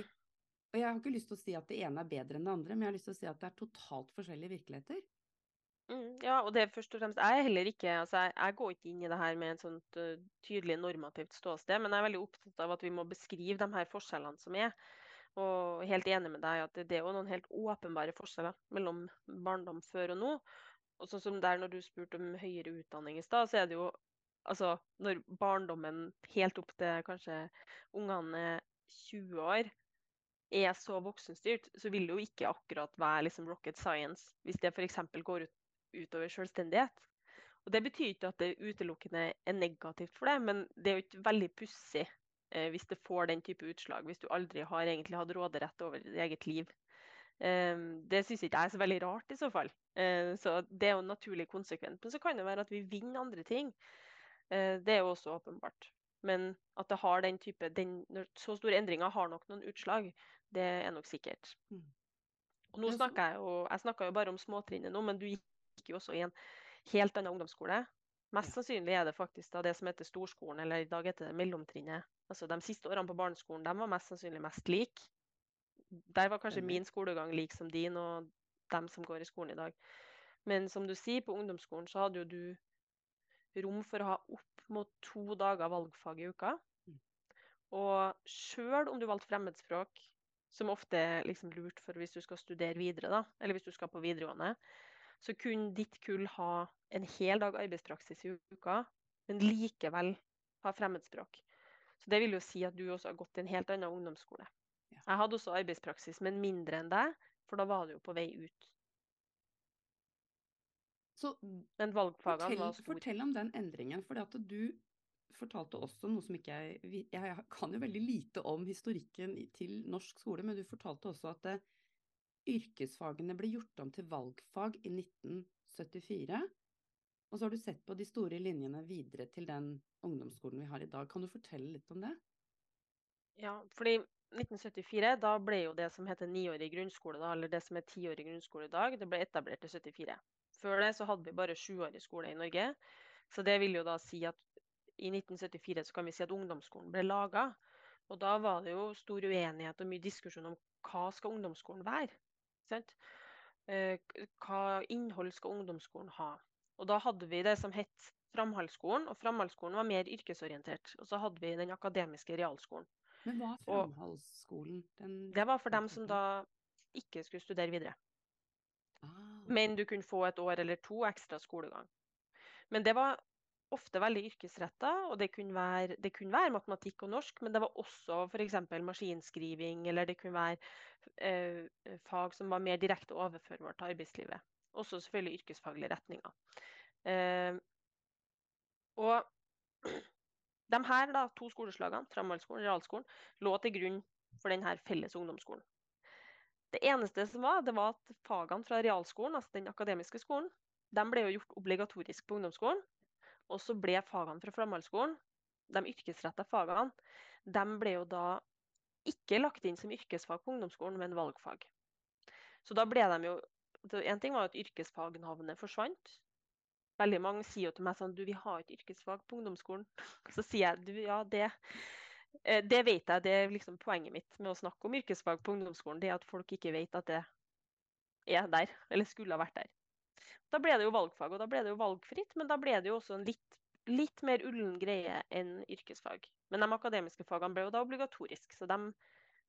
Og jeg har ikke lyst til å si at det ene er bedre enn det andre, men jeg har lyst til å si at det er totalt forskjellige virkeligheter. Mm, ja, og det er først og fremst Jeg er heller ikke altså jeg, jeg går ikke inn i det her med et sånt uh, tydelig normativt ståsted, men jeg er veldig opptatt av at vi må beskrive de her forskjellene som er. Og helt enig med deg at det, det er jo noen helt åpenbare forskjeller mellom barndom før og nå. Og sånn som der når du spurte om høyere utdanning i stad, så er det jo altså når barndommen helt opp til kanskje ungene er 20 år er så voksenstyrt, så vil det jo ikke akkurat være liksom rocket science hvis det f.eks. går ut, utover selvstendighet. Og Det betyr ikke at det utelukkende er negativt for deg, men det er jo ikke veldig pussig eh, hvis det får den type utslag, hvis du aldri har egentlig hatt råderett over ditt eget liv. Eh, det syns ikke jeg er så veldig rart, i så fall. Eh, så Det er jo en naturlig konsekvent. Men så kan det være at vi vinner andre ting. Uh, det er jo også åpenbart. Men at det har den type den, Så store endringer har nok noen utslag. Det er nok sikkert. Mm. Og nå snakker Jeg jo, jeg snakka jo bare om småtrinnet nå, men du gikk jo også i en helt annen ungdomsskole. Mest sannsynlig er det faktisk da det som heter storskolen, eller i dag heter det mellomtrinnet. Altså De siste årene på barneskolen de var mest sannsynlig mest like. Der var kanskje min skolegang lik som din og dem som går i skolen i dag. Men som du sier, på ungdomsskolen så hadde jo du rom for å ha opp mot to dager valgfag i uka. Mm. Og sjøl om du valgte fremmedspråk, som ofte er liksom lurt for hvis du skal studere videre, da, eller hvis du skal på videregående, så kunne ditt kull ha en hel dag arbeidspraksis i uka, men likevel ha fremmedspråk. Så Det vil jo si at du også har gått til en helt annen ungdomsskole. Jeg hadde også arbeidspraksis, men mindre enn deg, for da var du jo på vei ut. Så fortell. Fortell om den endringen. For du fortalte også noe som ikke jeg Jeg kan jo veldig lite om historikken til norsk skole, men du fortalte også at det, yrkesfagene ble gjort om til valgfag i 1974. Og så har du sett på de store linjene videre til den ungdomsskolen vi har i dag. Kan du fortelle litt om det? Ja, fordi 1974 da ble jo det som heter niårig grunnskole, da, eller det som er tiårig grunnskole i dag, det ble etablert i 74. Før det så hadde vi bare sjuårig skole i Norge. Så det vil jo da si at i 1974 så kan vi si at ungdomsskolen ble laga. Og da var det jo stor uenighet og mye diskusjon om hva skal ungdomsskolen være. Sant? Eh, hva innhold skal ungdomsskolen ha? Og da hadde vi det som het Framhaldsskolen, og Framhaldsskolen var mer yrkesorientert. Og så hadde vi den akademiske realskolen. Men hva er framhaldsskolen? Den... Det var for dem som da ikke skulle studere videre. Ah. Men du kunne få et år eller to ekstra skolegang. Men det var ofte veldig yrkesretta, og det kunne, være, det kunne, være, matematikk og norsk, men det var også f.eks. maskinskriving, eller det kunne være eh, fag som var mer direkte overførbart til arbeidslivet. Også selvfølgelig yrkesfaglige retninger. Eh, og de her da, to skoleslagene, Framhaldsskolen og realskolen, lå til grunn for denne felles ungdomsskolen. Det eneste som var, det var at fagene fra realskolen, altså den akademiske skolen, de ble jo gjort obligatorisk på ungdomsskolen. Og så ble fagene fra Framhaldsskolen, de yrkesretta fagene, de ble jo da ikke lagt inn som yrkesfag på ungdomsskolen, men valgfag. Så da ble de jo En ting var at yrkesfagnavnet forsvant. Veldig mange sier jo til meg sånn Du, vi har ikke yrkesfag på ungdomsskolen. Så sier jeg du, ja, det, eh, det vet jeg. Det er liksom poenget mitt med å snakke om yrkesfag på ungdomsskolen. Det er at folk ikke vet at det er der, eller skulle ha vært der. Da ble det jo valgfag, og da ble det jo valgfritt, men da ble det jo også en litt, litt mer ullen greie enn yrkesfag. Men de akademiske fagene ble jo da obligatoriske, så de,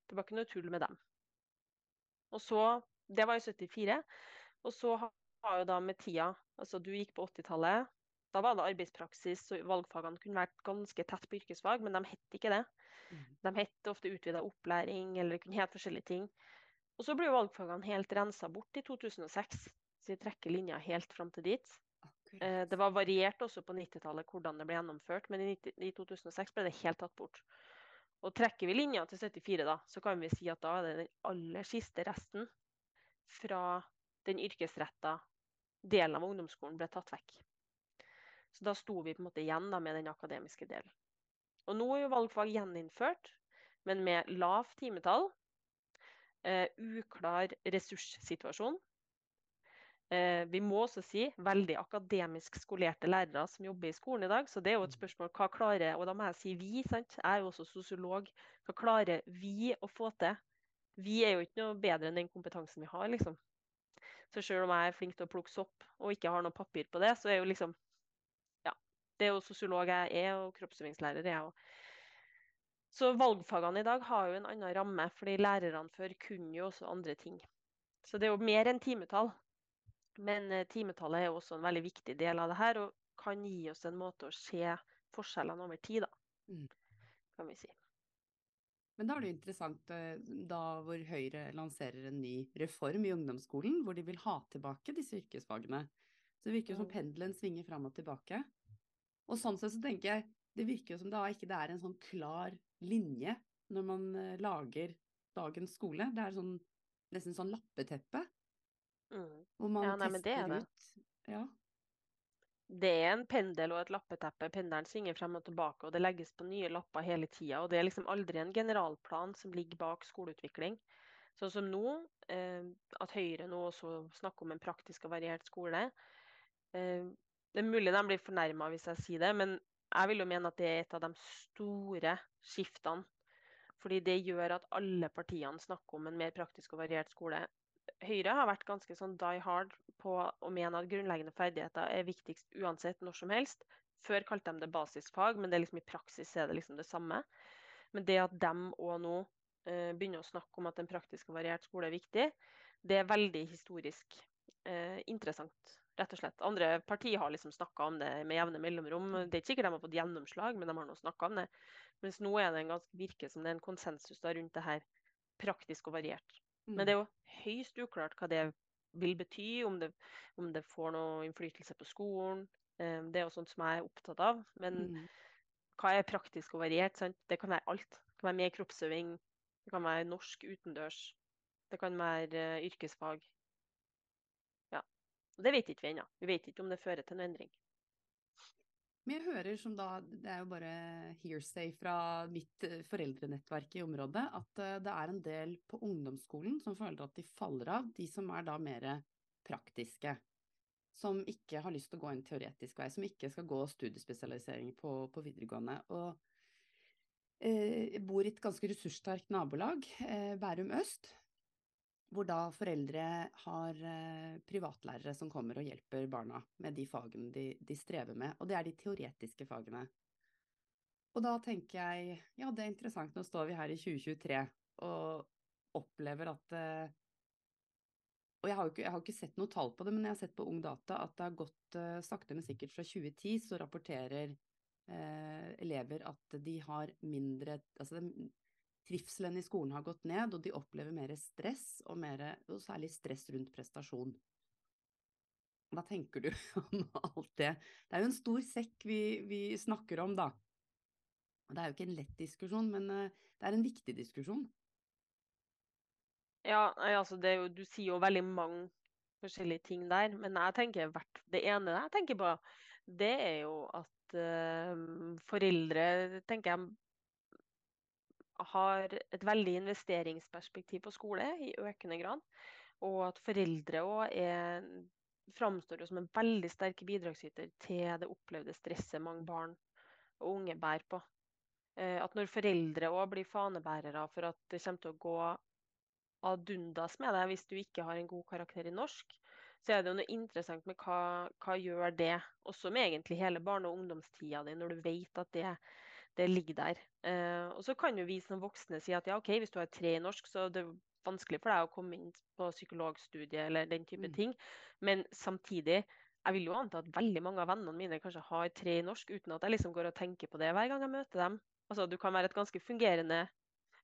det var ikke noe tull med dem. Og så, Det var i 74. Og så har jo da med tida Altså, du gikk på 80-tallet. Da var det arbeidspraksis, og valgfagene kunne vært ganske tett på yrkesfag, men de het ikke det. Mm. De het ofte utvida opplæring, eller det kunne hete forskjellige ting. Og så ble valgfagene helt rensa bort i 2006, så vi trekker linja helt fram til dit. Eh, det var variert også på 90-tallet hvordan det ble gjennomført, men i 2006 ble det helt tatt bort. Og trekker vi linja til 74, da, så kan vi si at da er det den aller siste resten fra den yrkesretta delen av ungdomsskolen ble tatt vekk. Så da sto vi på en måte igjen da, med den akademiske delen. Og nå er jo valgfag gjeninnført, men med lavt timetall, eh, uklar ressurssituasjon. Eh, vi må også si veldig akademisk skolerte lærere som jobber i skolen i dag. Så det er jo et mm. spørsmål hva klarer Og da må jeg si vi, sant? Jeg er jo også sosiolog. Hva klarer vi å få til? Vi er jo ikke noe bedre enn den kompetansen vi har, liksom. Så selv om jeg er flink til å plukke sopp og ikke har noe papir på det, så er jo liksom Ja. Det er jo sosiolog jeg er, og kroppsøvingslærer er jeg òg. Så valgfagene i dag har jo en annen ramme, fordi lærerne før kunne jo også andre ting. Så det er jo mer enn timetall. Men eh, timetallet er jo også en veldig viktig del av det her, og kan gi oss en måte å se forskjellene over tid, da, Mm. kan vi si. Men da er det interessant eh, da hvor Høyre lanserer en ny reform i ungdomsskolen, hvor de vil ha tilbake disse yrkesfagene. Så det virker jo som Mm. pendelen svinger fram og tilbake. Og sånn sett så tenker jeg, det virker jo som da ikke det er en sånn klar linje når man eh, lager dagens skole. Det er sånn, nesten sånn lappeteppe, Mm. hvor man Ja, nei, tester det det. ut. Ja. Det er en pendel og et lappeteppe. Pendelen svinger frem og tilbake, og det legges på nye lapper hele tida. Og det er liksom aldri en generalplan som ligger bak skoleutvikling. Sånn som nå, eh, at Høyre nå også snakker om en praktisk og variert skole. Eh, det er mulig de blir fornærma hvis jeg sier det, men jeg vil jo mene at det er et av de store skiftene. Fordi det gjør at alle partiene snakker om en mer praktisk og variert skole. Høyre har vært ganske sånn die hard på å mene at grunnleggende ferdigheter er viktigst uansett når som helst. Før kalte de det basisfag, men det er liksom i praksis er det liksom det samme. Men det at de òg nå eh, begynner å snakke om at en praktisk og variert skole er viktig, det er veldig historisk eh, interessant, rett og slett. Andre partier har liksom snakka om det med jevne mellomrom. Det er ikke sikkert de har fått gjennomslag, men de har nå snakka om det. Mens nå er det en ganske virker som det er en konsensus da rundt det her praktisk og variert. Men det er jo høyst uklart hva det vil bety, om det, om det får noe innflytelse på skolen. Eh, Det er jo sånt som jeg er opptatt av. Men Mm. hva er praktisk og variert? Sant? Det kan være alt. Det kan være mer kroppsøving. Det kan være norsk utendørs. Det kan være eh, yrkesfag. Ja. Og Det vet ikke vi ennå. Vi vet ikke om det fører til en endring. Men jeg hører som da, det er jo bare hearsay fra mitt eh, foreldrenettverk i området, at eh, det er en del på ungdomsskolen som føler at de faller av, de som er da mer praktiske. Som ikke har lyst til å gå en teoretisk vei, som ikke skal gå studiespesialisering på, på videregående. Og eh, bor i et ganske ressurssterkt nabolag, eh, Bærum øst, hvor da foreldre har eh, privatlærere som kommer og hjelper barna med de fagene de, de strever med, og det er de teoretiske fagene. Og da tenker jeg, ja det er interessant, nå står vi her i 2023 og opplever at eh, Og jeg har jo ikke, ikke sett noe tall på det, men jeg har sett på Ung Data at det har gått eh, sakte, men sikkert fra 2010 så rapporterer eh, elever at de har mindre Altså trivselen i skolen har gått ned, og de opplever mer stress, og, mer, og særlig stress rundt prestasjon. Hva tenker du om alt det? Det er jo en stor sekk vi, vi snakker om, da. Det er jo ikke en lett diskusjon, men eh, det er en viktig diskusjon. Ja, altså jo, du sier jo veldig mange forskjellige ting der, men jeg tenker hvert, det ene jeg tenker på, det er jo at uh, foreldre, tenker jeg, har et veldig investeringsperspektiv på skole i økende grad. Og at foreldre òg framstår jo som en veldig sterk bidragsyter til det opplevde stresset mange barn og unge bærer på. Eh, At når foreldre òg blir fanebærere for at det kommer til å gå ad undas med deg hvis du ikke har en god karakter i norsk, så er det jo noe interessant med hva, hva gjør det, også med egentlig hele barne- og ungdomstida di, når du vet at det, det ligger der. Eh, og så kan jo vi som voksne si at ja, OK, hvis du har tre i norsk, så det er vanskelig for deg å komme inn på psykologstudiet eller den type Mm. ting. Men samtidig, jeg vil jo anta at veldig mange av vennene mine kanskje har tre i norsk, uten at jeg liksom går og tenker på det hver gang jeg møter dem. Altså, du kan være et ganske fungerende,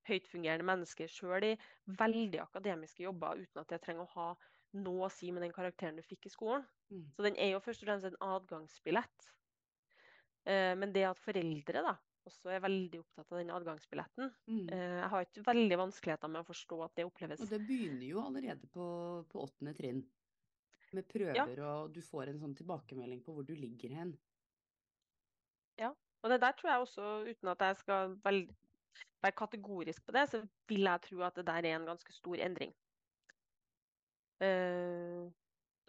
høytfungerende menneske sjøl i veldig akademiske jobber uten at det trenger å ha noe å si med den karakteren du fikk i skolen. Mm. Så den er jo først og fremst en adgangsbillett. Eh, men det at foreldre da, også er veldig opptatt av den adgangsbilletten Mm. eh, Jeg har ikke veldig vanskeligheter med å forstå at det oppleves Og det begynner jo allerede på, på åttende trinn. Med prøver, og du får en sånn tilbakemelding på hvor du ligger hen. Ja, Og det der tror jeg også, uten at jeg skal være kategorisk på det, så vil jeg tro at det der er en ganske stor endring. Eh,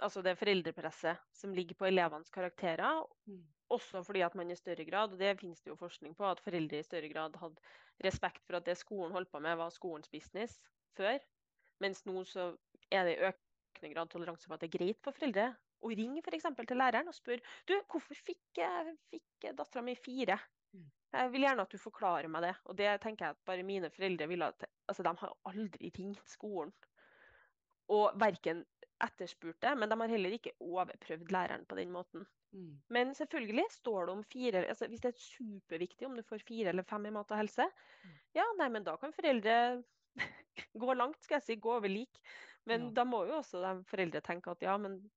altså det foreldrepresset som ligger på elevenes karakterer, Mm. også fordi at man i større grad, og det finnes det jo forskning på, at foreldre i større grad hadde respekt for at det skolen holdt på med, var skolens business før. Mens nå så er det i økende grad toleranse for at det er greit for foreldre å ringe f.eks. til læreren og spørre du, hvorfor fikk, fikk dattera mi fire? Mm. Jeg vil gjerne at du forklarer meg det. Og det tenker jeg at bare mine foreldre ville at Altså, de har aldri ringt skolen. Og verken etterspurt det, men de har heller ikke overprøvd læreren på den måten. Mm. Men selvfølgelig står det om fire altså Hvis det er superviktig om du får fire eller fem i mat og helse, Mm. ja, nei, men da kan foreldre gå langt, skal jeg si, gå over lik. Men Ja. da må jo også de foreldre tenke at ja, men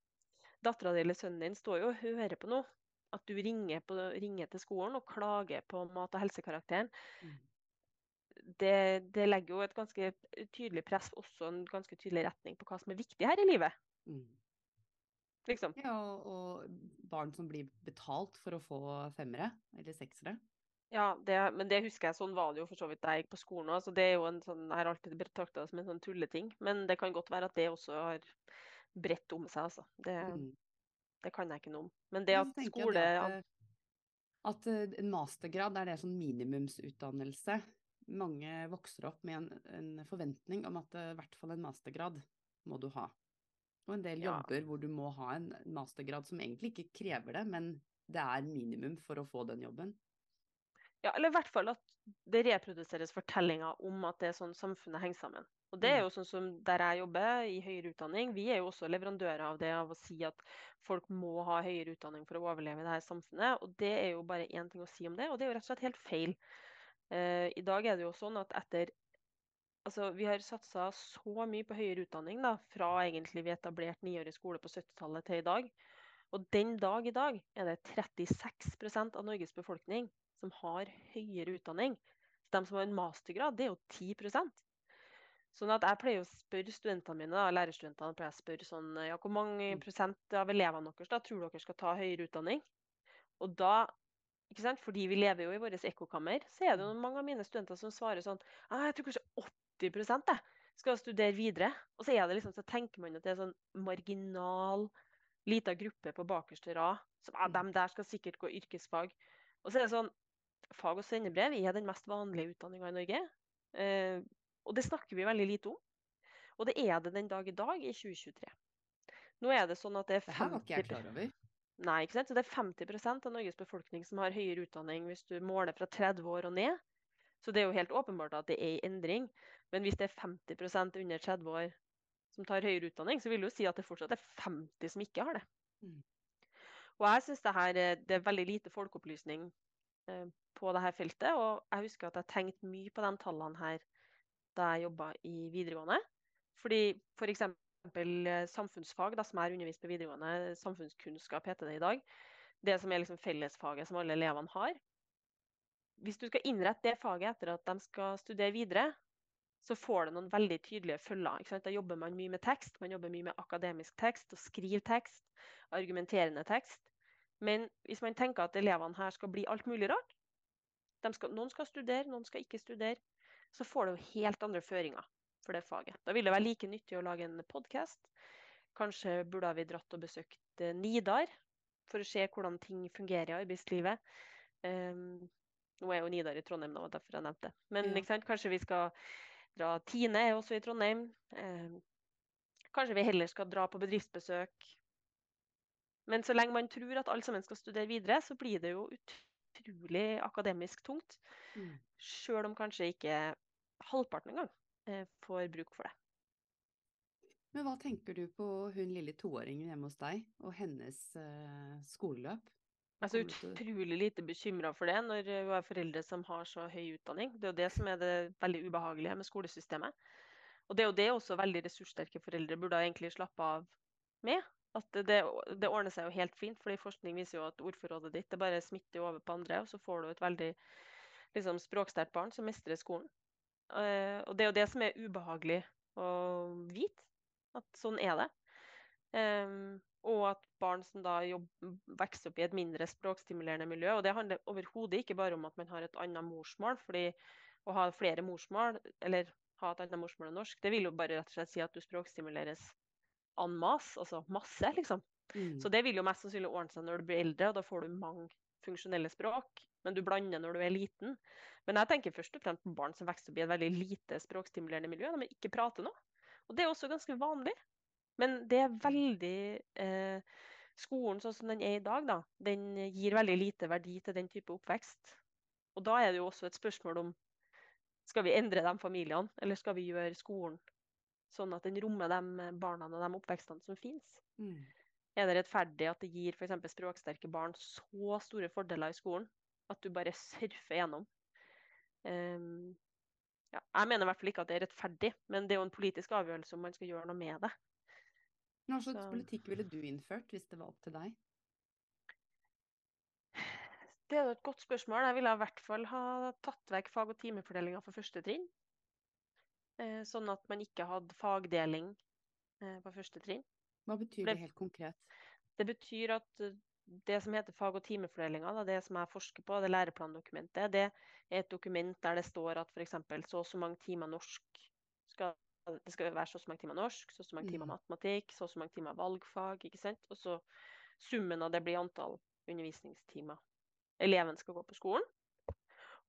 dattera di eller sønnen din står jo og hører på noe. At du ringer, på, ringer til skolen og klager på mat- og helsekarakteren. Mm. Det, det legger jo et ganske tydelig press, også en ganske tydelig retning på hva som er viktig her i livet. Mm. Liksom. Ja, og, og barn som blir betalt for å få femmere eller seksere. Ja, det, men det husker jeg, sånn var det jo for så vidt da jeg gikk på skolen òg. Så det er jo en sånn, jeg har alltid betrakta det som en sånn tulleting. Men det kan godt være at det også har bredt om seg, altså. Det, Mm. det kan jeg ikke noe om. Men det at skole at, eh, at eh, en mastergrad er det sånn minimumsutdannelse. Mange vokser opp med en, en forventning om at eh, i hvert fall en mastergrad må du ha. Og en del Ja. jobber hvor du må ha en mastergrad som egentlig ikke krever det, men det er minimum for å få den jobben. Ja, eller i hvert fall at det reproduseres fortellinger om at det er sånn samfunnet henger sammen. Og det er Mm. jo sånn som der jeg jobber, i høyere utdanning, vi er jo også leverandører av det, av å si at folk må ha høyere utdanning for å overleve i det her samfunnet. Og det er jo bare én ting å si om det, og det er jo rett og slett helt feil. Eh, I dag er det jo sånn at etter Altså, vi har satsa så mye på høyere utdanning da, fra egentlig vi etablerte niårig skole på 70-tallet til i dag. Og den dag i dag er det 36% av Norges befolkning som har høyere utdanning. De som har en mastergrad, det er jo 10 Sånn at jeg pleier å spørre studentene mine, da, lærerstudentene pleier å spørre sånn ja, Hvor mange Mm. prosent av elevene deres da tror dere skal ta høyere utdanning? Og da ikke sant? Fordi vi lever jo i vårt ekkokammer, så er det jo mange av mine studenter som svarer sånn «Ah, Jeg tror kanskje 80% jeg, skal studere videre. Og så det liksom, så tenker man at det er sånn marginal lita gruppe på bakerste rad. Som, ah, Mm. dem der skal sikkert gå yrkesfag. Og så er det sånn Fag og svennebrev er den mest vanlige utdanninga i Norge. Eh, og det snakker vi veldig lite om. Og det er det den dag i dag, i 2023. Nå er det sånn at det er Det her var ikke jeg klar over. Nei, ikke sant? Så det er 50% av Norges befolkning som har høyere utdanning hvis du måler fra 30 år og ned. Så det er jo helt åpenbart at det er i endring. Men hvis det er 50% under 30 år som tar høyere utdanning, så vil det jo si at det fortsatt er 50 som ikke har det. Mm. Og jeg syns det her er, det er veldig lite folkeopplysning eh, på dette feltet. Og jeg husker at jeg tenkte mye på de tallene her da jeg jobba i videregående. Fordi f.eks. For samfunnsfag, da, som er undervist på videregående, samfunnskunnskap heter det i dag, det som er liksom fellesfaget som alle elevene har. Hvis du skal innrette det faget etter at de skal studere videre, så får det noen veldig tydelige følger. Da jobber man mye med tekst, man jobber mye med akademisk tekst, og skriver tekst, argumenterende tekst. Men hvis man tenker at elevene her skal bli alt mulig rart, skal, noen skal studere, noen skal ikke studere, så får det jo helt andre føringer for det faget. Da vil det være like nyttig å lage en podkast. Kanskje burde vi dratt og besøkt eh, Nidar for å se hvordan ting fungerer i arbeidslivet. Um, nå er jo Nidar i Trondheim, da, derfor jeg nevnte det. Men Ja. kanskje vi skal dra Tine er også i Trondheim. Um, kanskje vi heller skal dra på bedriftsbesøk. Men så lenge man tror at alle sammen skal studere videre, så blir det jo utrolig akademisk tungt. Mm. Sjøl om kanskje ikke halvparten engang får bruk for det. Men hva tenker du på hun lille toåringen hjemme hos deg og hennes eh, skoleløp? Jeg er så utrolig lite bekymra for det når hun har foreldre som har så høy utdanning. Det er jo det som er det veldig ubehagelige med skolesystemet. Og det er jo det også veldig ressurssterke foreldre burde egentlig slappe av med. At det, det, det ordner seg jo helt fint, fordi forskning viser jo at ordforrådet ditt det bare smitter over på andre, og så får du et veldig liksom, språksterkt barn som mestrer skolen. Eh, og det er jo det som er ubehagelig å vite, at sånn er det. Og at barn som da jobber, vokser opp i et mindre språkstimulerende miljø. Og det handler overhodet ikke bare om at man har et annet morsmål. fordi å ha flere morsmål, eller ha et annet morsmål enn norsk, det vil jo bare rett og slett si at du språkstimuleres en masse, altså masse, liksom. Mm. Så det vil jo mest sannsynlig ordne seg når du blir eldre, og da får du mange funksjonelle språk. Men du blander når du er liten. Men jeg tenker først og fremst på barn som vokser opp i et veldig lite språkstimulerende miljø. De ikke prater noe. Og det er også ganske vanlig. Men det er veldig eh, Skolen sånn som den er i dag, da, den gir veldig lite verdi til den type oppvekst. Og da er det jo også et spørsmål om skal vi endre de familiene, eller skal vi gjøre skolen sånn at den rommer de barna og de oppvekstene som finnes? Mm. Er det rettferdig at det gir f.eks. språksterke barn så store fordeler i skolen at du bare surfer gjennom? Um, ja, jeg mener i hvert fall ikke at det er rettferdig, men det er jo en politisk avgjørelse om man skal gjøre noe med det. Hva slags så... politikk ville du innført hvis det var opp til deg? Det er et godt spørsmål. Jeg ville i hvert fall ha tatt vekk fag- og timefordelinga for første trinn. Eh, sånn at man ikke hadde fagdeling eh, på første trinn. Hva betyr det helt konkret? Det betyr at eh, det som heter fag- og timefordelinga, det som jeg forsker på, det læreplandokumentet, det er et dokument der det står at f.eks. så og så mange timer norsk skal det skal være så og så mange timer norsk, så og så mange timer mm. matematikk, så og så mange timer valgfag. ikke sant? Og så summen av det blir antall undervisningstimer eleven skal gå på skolen.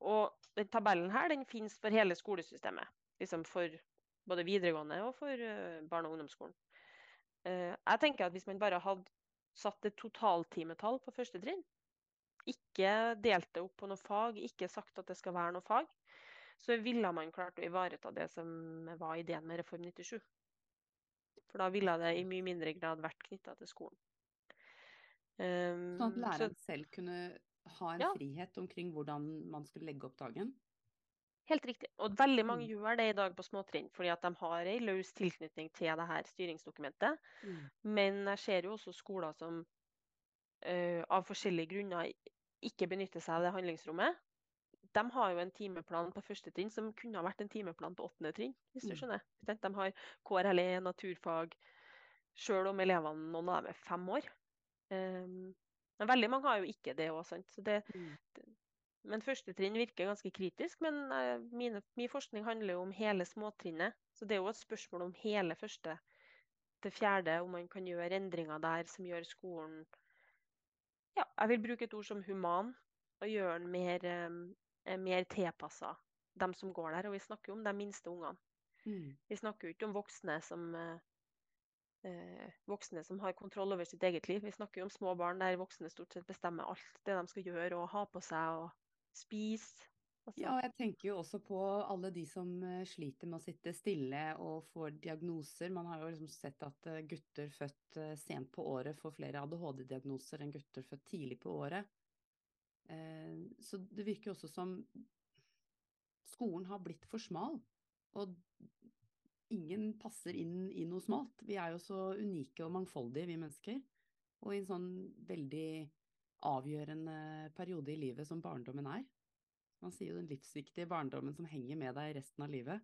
Og den tabellen her den finnes for hele skolesystemet. Liksom for både videregående og for uh, barne- og ungdomsskolen. Uh, jeg tenker at Hvis man bare hadde satt et totaltimetall på første trinn, ikke delt det opp på noe fag, ikke sagt at det skal være noe fag, så ville man klart å ivareta det som var ideen med Reform 97. For da ville det i mye mindre grad vært knytta til skolen. Um, sånn at læreren så, selv kunne ha en ja. frihet omkring hvordan man skulle legge opp dagen? Helt riktig. Og veldig mange mm. gjør det i dag på småtrinn, fordi at de har en løs tilknytning til det her styringsdokumentet. Mm. Men jeg ser jo også skoler som uh, av forskjellige grunner ikke benytter seg av det handlingsrommet. De har jo en timeplan på første trinn som kunne ha vært en timeplan på åttende trinn. hvis du mm. skjønner. De har KRLE, naturfag, sjøl om elevene, noen av dem er fem år. Um, men veldig mange har jo ikke det òg, sant. Det, mm. Men første trinn virker ganske kritisk. Men uh, mine, min forskning handler jo om hele småtrinnet. Så det er jo et spørsmål om hele første til fjerde, om man kan gjøre endringer der som gjør skolen Ja, jeg vil bruke et ord som human, og gjøre den mer, um, mer tilpassa dem som går der. Og vi snakker jo om de minste ungene. Mm. Vi snakker jo ikke om voksne som eh, voksne som har kontroll over sitt eget liv. Vi snakker jo om små barn der voksne stort sett bestemmer alt det de skal gjøre og ha på seg og spise. Altså. Ja, og jeg tenker jo også på alle de som eh, sliter med å sitte stille og får diagnoser. Man har jo liksom sett at eh, gutter født eh, sent på året får flere ADHD-diagnoser enn gutter født tidlig på året. Så det virker jo også som skolen har blitt for smal. Og ingen passer inn i noe smalt. Vi er jo så unike og mangfoldige, vi mennesker. Og i en sånn veldig avgjørende periode i livet som barndommen er. Man sier jo den livsviktige barndommen som henger med deg resten av livet.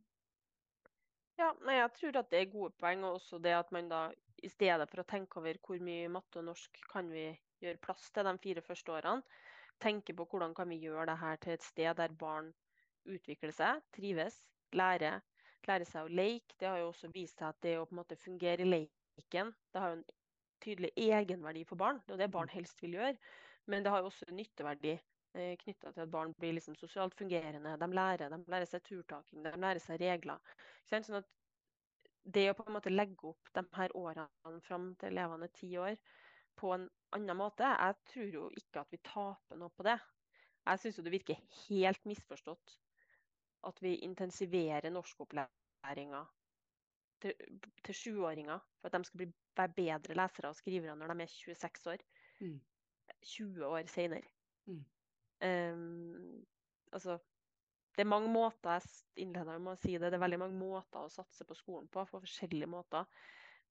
Ja, nei, jeg tror at det er gode poeng. Og også det at man da, i stedet for å tenke over hvor mye matte og norsk kan vi gjøre plass til de fire første årene, tenke på hvordan kan vi gjøre det her til et sted der barn utvikler seg, trives, lærer, lære seg å leke. Det har jo også vist seg at det å på en måte fungere i leken det har jo en tydelig egenverdi for barn. Det er det barn mm. helst vil gjøre. Men det har jo også nytteverdi eh, knytta til at barn blir liksom sosialt fungerende. De lærer, de lærer seg turtaking, de lærer seg regler. Sånn at det å på en måte legge opp de her årene fram til elevene er ti år på en annen måte, jeg tror jo ikke at vi taper noe på det. Jeg syns det virker helt misforstått at vi intensiverer norskopplæringa til, til sjuåringer for at de skal bli, være bedre lesere og skrivere når de er 26 år. Mm. 20 år senere. Mm. Um, altså, det er mange måter jeg innleder med å si det, det er veldig mange måter å satse på skolen på, på forskjellige måter.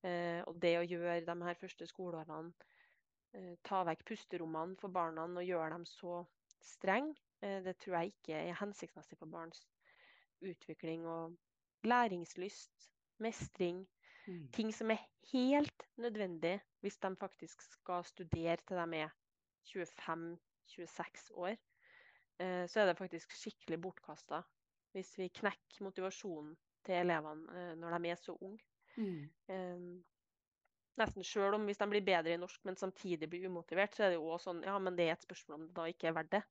Uh, og det å gjøre de her første skoleårene, uh, ta vekk pusterommene for barna og gjøre dem så strenge, uh, det tror jeg ikke er hensiktsmessig for barns utvikling og læringslyst, mestring. Mm. Ting som er helt nødvendig hvis de faktisk skal studere til de er 25-26 år. Eh, så er det faktisk skikkelig bortkasta hvis vi knekker motivasjonen til elevene eh, når de er så unge. Mm. Um, nesten sjøl om hvis de blir bedre i norsk, men samtidig blir umotivert, så er det jo også sånn ja, men det er et spørsmål om det da ikke er verdt det.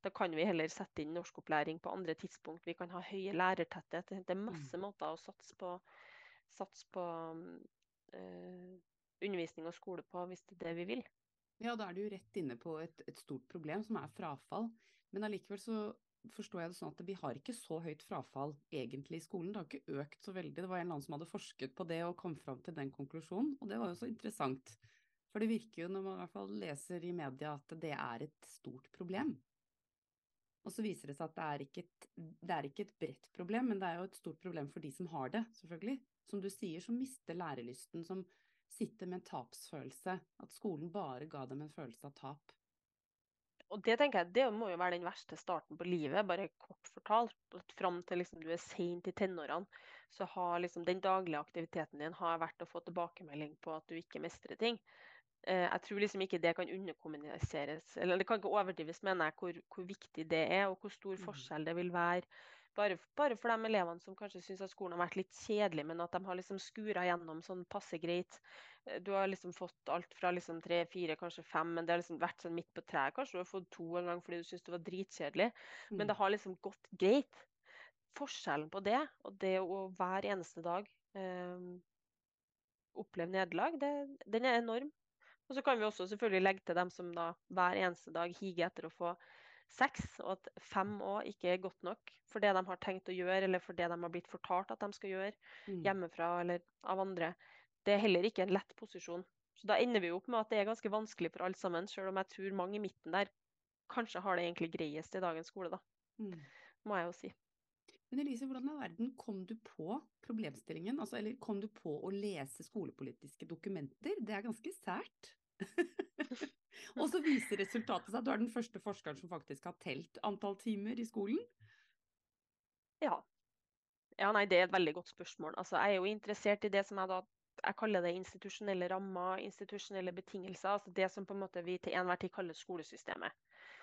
Da kan vi heller sette inn norskopplæring på andre tidspunkt. Vi kan ha høye lærertetthet. Det er masse mm. måter å satse på, satse på uh, undervisning og skole på, hvis det er det vi vil. Ja, da er du rett inne på et, et, stort problem, som er frafall. Men allikevel så forstår jeg det sånn at vi har ikke så høyt frafall egentlig i skolen. Det har ikke økt så veldig. Det var en eller annen som hadde forsket på det og kom fram til den konklusjonen, og det var jo så interessant. For det virker jo når man i hvert fall leser i media at det er et stort problem. Og så viser det seg at det er, ikke et, det er ikke et bredt problem, men det er jo et stort problem for de som har det, selvfølgelig. Som du sier, som mister lærelysten, som sitter med en tapsfølelse. At skolen bare ga dem en følelse av tap. Og det tenker jeg, det må jo være den verste starten på livet, bare kort fortalt. At fram til liksom, du er sent i tenårene, så har liksom, den daglige aktiviteten din har vært å få tilbakemelding på at du ikke mestrer ting. Eh, jeg tror liksom ikke det kan underkommuniseres, eller det kan ikke overdrives, mener jeg, hvor, hvor viktig det er, og hvor stor mm. forskjell det vil være bare, bare, for de elevene som kanskje syns at skolen har vært litt kjedelig, men at de har liksom skura gjennom sånn passe greit. Eh, du har liksom fått alt fra liksom tre, fire, kanskje fem, men det har liksom vært sånn midt på treet. Kanskje du har fått to en gang fordi du syns det var dritkjedelig, mm. men det har liksom gått greit. Forskjellen på det og det å hver eneste dag eh, oppleve nederlag, den er enorm. Og så kan vi også selvfølgelig legge til dem som da hver eneste dag higer etter å få seks, og at fem òg ikke er godt nok for det de har tenkt å gjøre, eller for det de har blitt fortalt at de skal gjøre mm. hjemmefra eller av andre, det er heller ikke en lett posisjon. Så da ender vi opp med at det er ganske vanskelig for alle sammen, selv om jeg tror mange i midten der kanskje har det egentlig greiest i dagens skole, da. Mm. Må jeg jo si. Men Elise, hvordan i verden kom du på problemstillingen? Altså, eller kom du på å lese skolepolitiske dokumenter? Det er ganske sært. Og så viser resultatet seg at du er den første forskeren som faktisk har telt antall timer i skolen. Ja. Ja, nei, det er et veldig godt spørsmål. Altså, jeg er jo interessert i det som jeg da jeg kaller det institusjonelle rammer, institusjonelle betingelser. altså Det som på en måte vi til enhver tid kaller skolesystemet.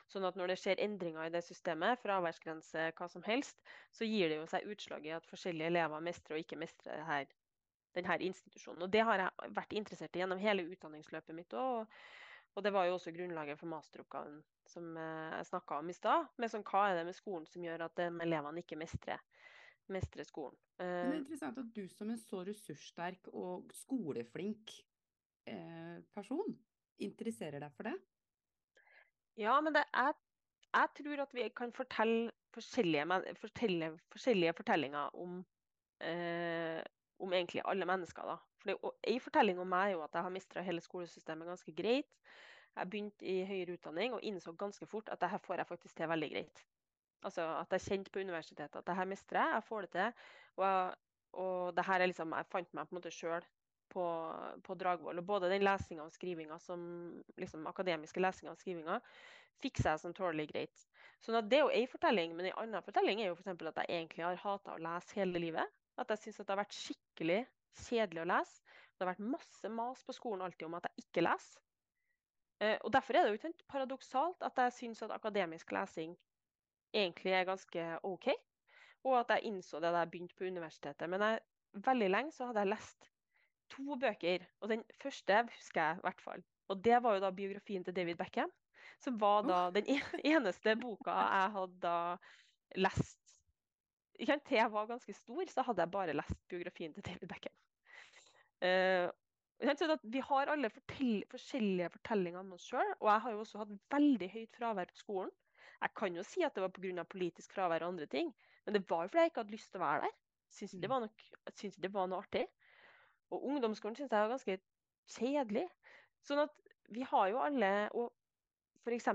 Sånn at når det skjer endringer i det systemet, fraværsgrense, hva som helst, så gir det jo seg utslag i at forskjellige elever mestrer og ikke mestrer denne institusjonen. Og Det har jeg vært interessert i gjennom hele utdanningsløpet mitt. Og, og det var jo også grunnlaget for masteroppgaven som eh, jeg snakka om i stad. Med sånn, hva er det med skolen som gjør at elevene ikke mestrer, mestrer skolen. Men det er eh, interessant at du som en så ressurssterk og skoleflink eh, person interesserer deg for det? Ja, men det, jeg, jeg, tror at vi kan fortelle forskjellige, fortelle, forskjellige fortellinger om, eh, om egentlig alle mennesker. da. For En fortelling om meg er jo at jeg har mistra hele skolesystemet ganske greit. Jeg begynte i høyere utdanning og innså ganske fort at dette får jeg faktisk til veldig greit. Altså At jeg kjente på universitetet at dette mestrer jeg, jeg får det til. Og, jeg, og det her er liksom, jeg fant meg på en måte sjøl på, på, Dragvoll. Og både den lesinga og skrivinga som liksom akademiske lesinga og skrivinga fikser jeg som tålelig greit. Sånn at Det er jo én fortelling, men en annen fortelling er jo for at jeg egentlig har hata å lese hele livet. At jeg syns det har vært skikkelig kjedelig å lese. Det har vært masse mas på skolen alltid om at jeg ikke leser. Eh, og Derfor er det jo ikke paradoksalt at jeg syns at akademisk lesing egentlig er ganske OK. Og at jeg innså det da jeg begynte på universitetet. Men jeg, veldig lenge så hadde jeg lest to bøker. Og den første husker jeg i hvert fall. Og det var jo da biografien til David Beckham. Som var da den eneste boka jeg hadde lest. Til jeg var ganske stor, så hadde jeg bare lest biografien til David Beckham. Uh, vi har alle fortell forskjellige fortellinger om oss sjøl. Og jeg har jo også hatt veldig høyt fravær på skolen. Jeg kan jo si at det var pga. politisk fravær og andre ting, men det var jo fordi jeg ikke hadde lyst til å være der. Syns ikke det var, det var noe artig. Og ungdomsskolen syns jeg var ganske kjedelig. Sånn at vi har jo alle Og f.eks.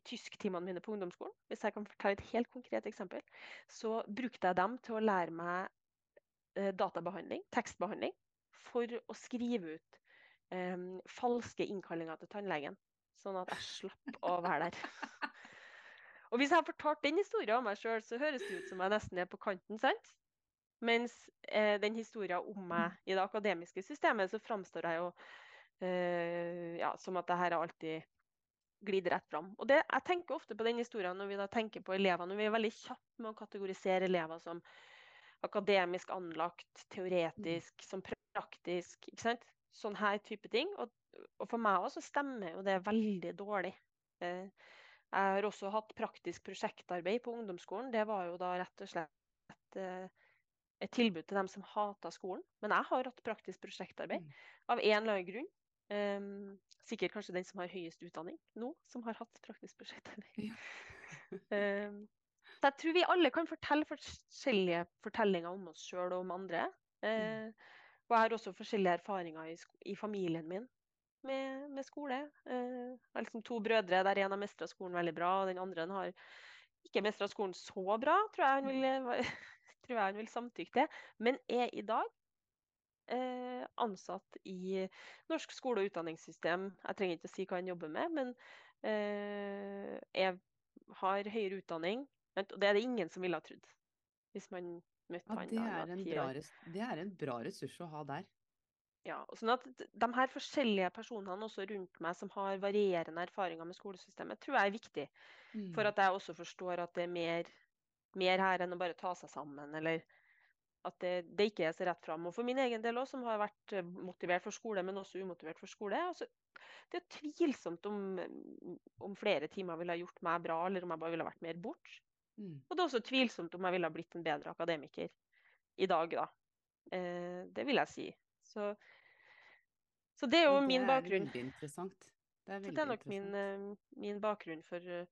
tysktimene mine på ungdomsskolen, hvis jeg kan fortelle et helt konkret eksempel, så brukte jeg dem til å lære meg eh, databehandling, tekstbehandling, for å skrive ut um, falske innkallinger til tannlegen. Sånn at jeg slapp å være der. Og hvis jeg har fortalt den historien om meg sjøl, så høres det ut som jeg nesten er på kanten. sant? Mens eh, den historien om meg i det akademiske systemet, så framstår jeg jo eh, ja, som at det her er alltid glidd rett fram. Og det, Jeg tenker ofte på den historien når vi da tenker på elever. Når Vi er veldig kjappe med å kategorisere elever som akademisk anlagt, teoretisk, som praktisk. ikke sant? Sånn her type ting. Og, og for meg også stemmer jo det veldig dårlig. Eh, jeg har også hatt praktisk prosjektarbeid på ungdomsskolen. Det var jo da rett og slett et, eh, et tilbud til dem som hata skolen. Men jeg har hatt praktisk prosjektarbeid mm. av en eller annen grunn. Um, sikkert kanskje den som har høyest utdanning nå, som har hatt praktisk prosjekt Ja. um, jeg tror vi alle kan fortelle forskjellige fortellinger om oss sjøl og om andre. Uh, og jeg har også forskjellige erfaringer i, i familien min med, med skole. Uh, jeg har liksom to brødre der en har mestra skolen veldig bra, og den andre har ikke mestra skolen så bra, tror jeg han vil, tror jeg han vil samtykke til. Men er i dag eh, ansatt i norsk skole- og utdanningssystem. Jeg trenger ikke å si hva han jobber med, men eh, jeg har høyere utdanning. Og det er det ingen som ville ha trodd. Hvis man møtte Ja, han det er, en bra, det er en bra ressurs å ha der. Ja, sånn at De her forskjellige personene også rundt meg som har varierende erfaringer med skolesystemet, tror jeg er viktig. For Mm. at jeg også forstår at det er mer, mer her enn å bare ta seg sammen. Eller at det, det ikke er så rett fram. Og for min egen del òg, som har vært eh, motivert for skole, men også umotivert for skole. Altså, det er tvilsomt om, om flere timer ville ha gjort meg bra, eller om jeg bare ville vært mer bort. Mm. Og det er også tvilsomt om jeg ville ha blitt en bedre akademiker i dag, da. Eh, det vil jeg si. Så, så det er jo det min er bakgrunn. veldig interessant. Det er det er nok min, eh, min bakgrunn for, eh,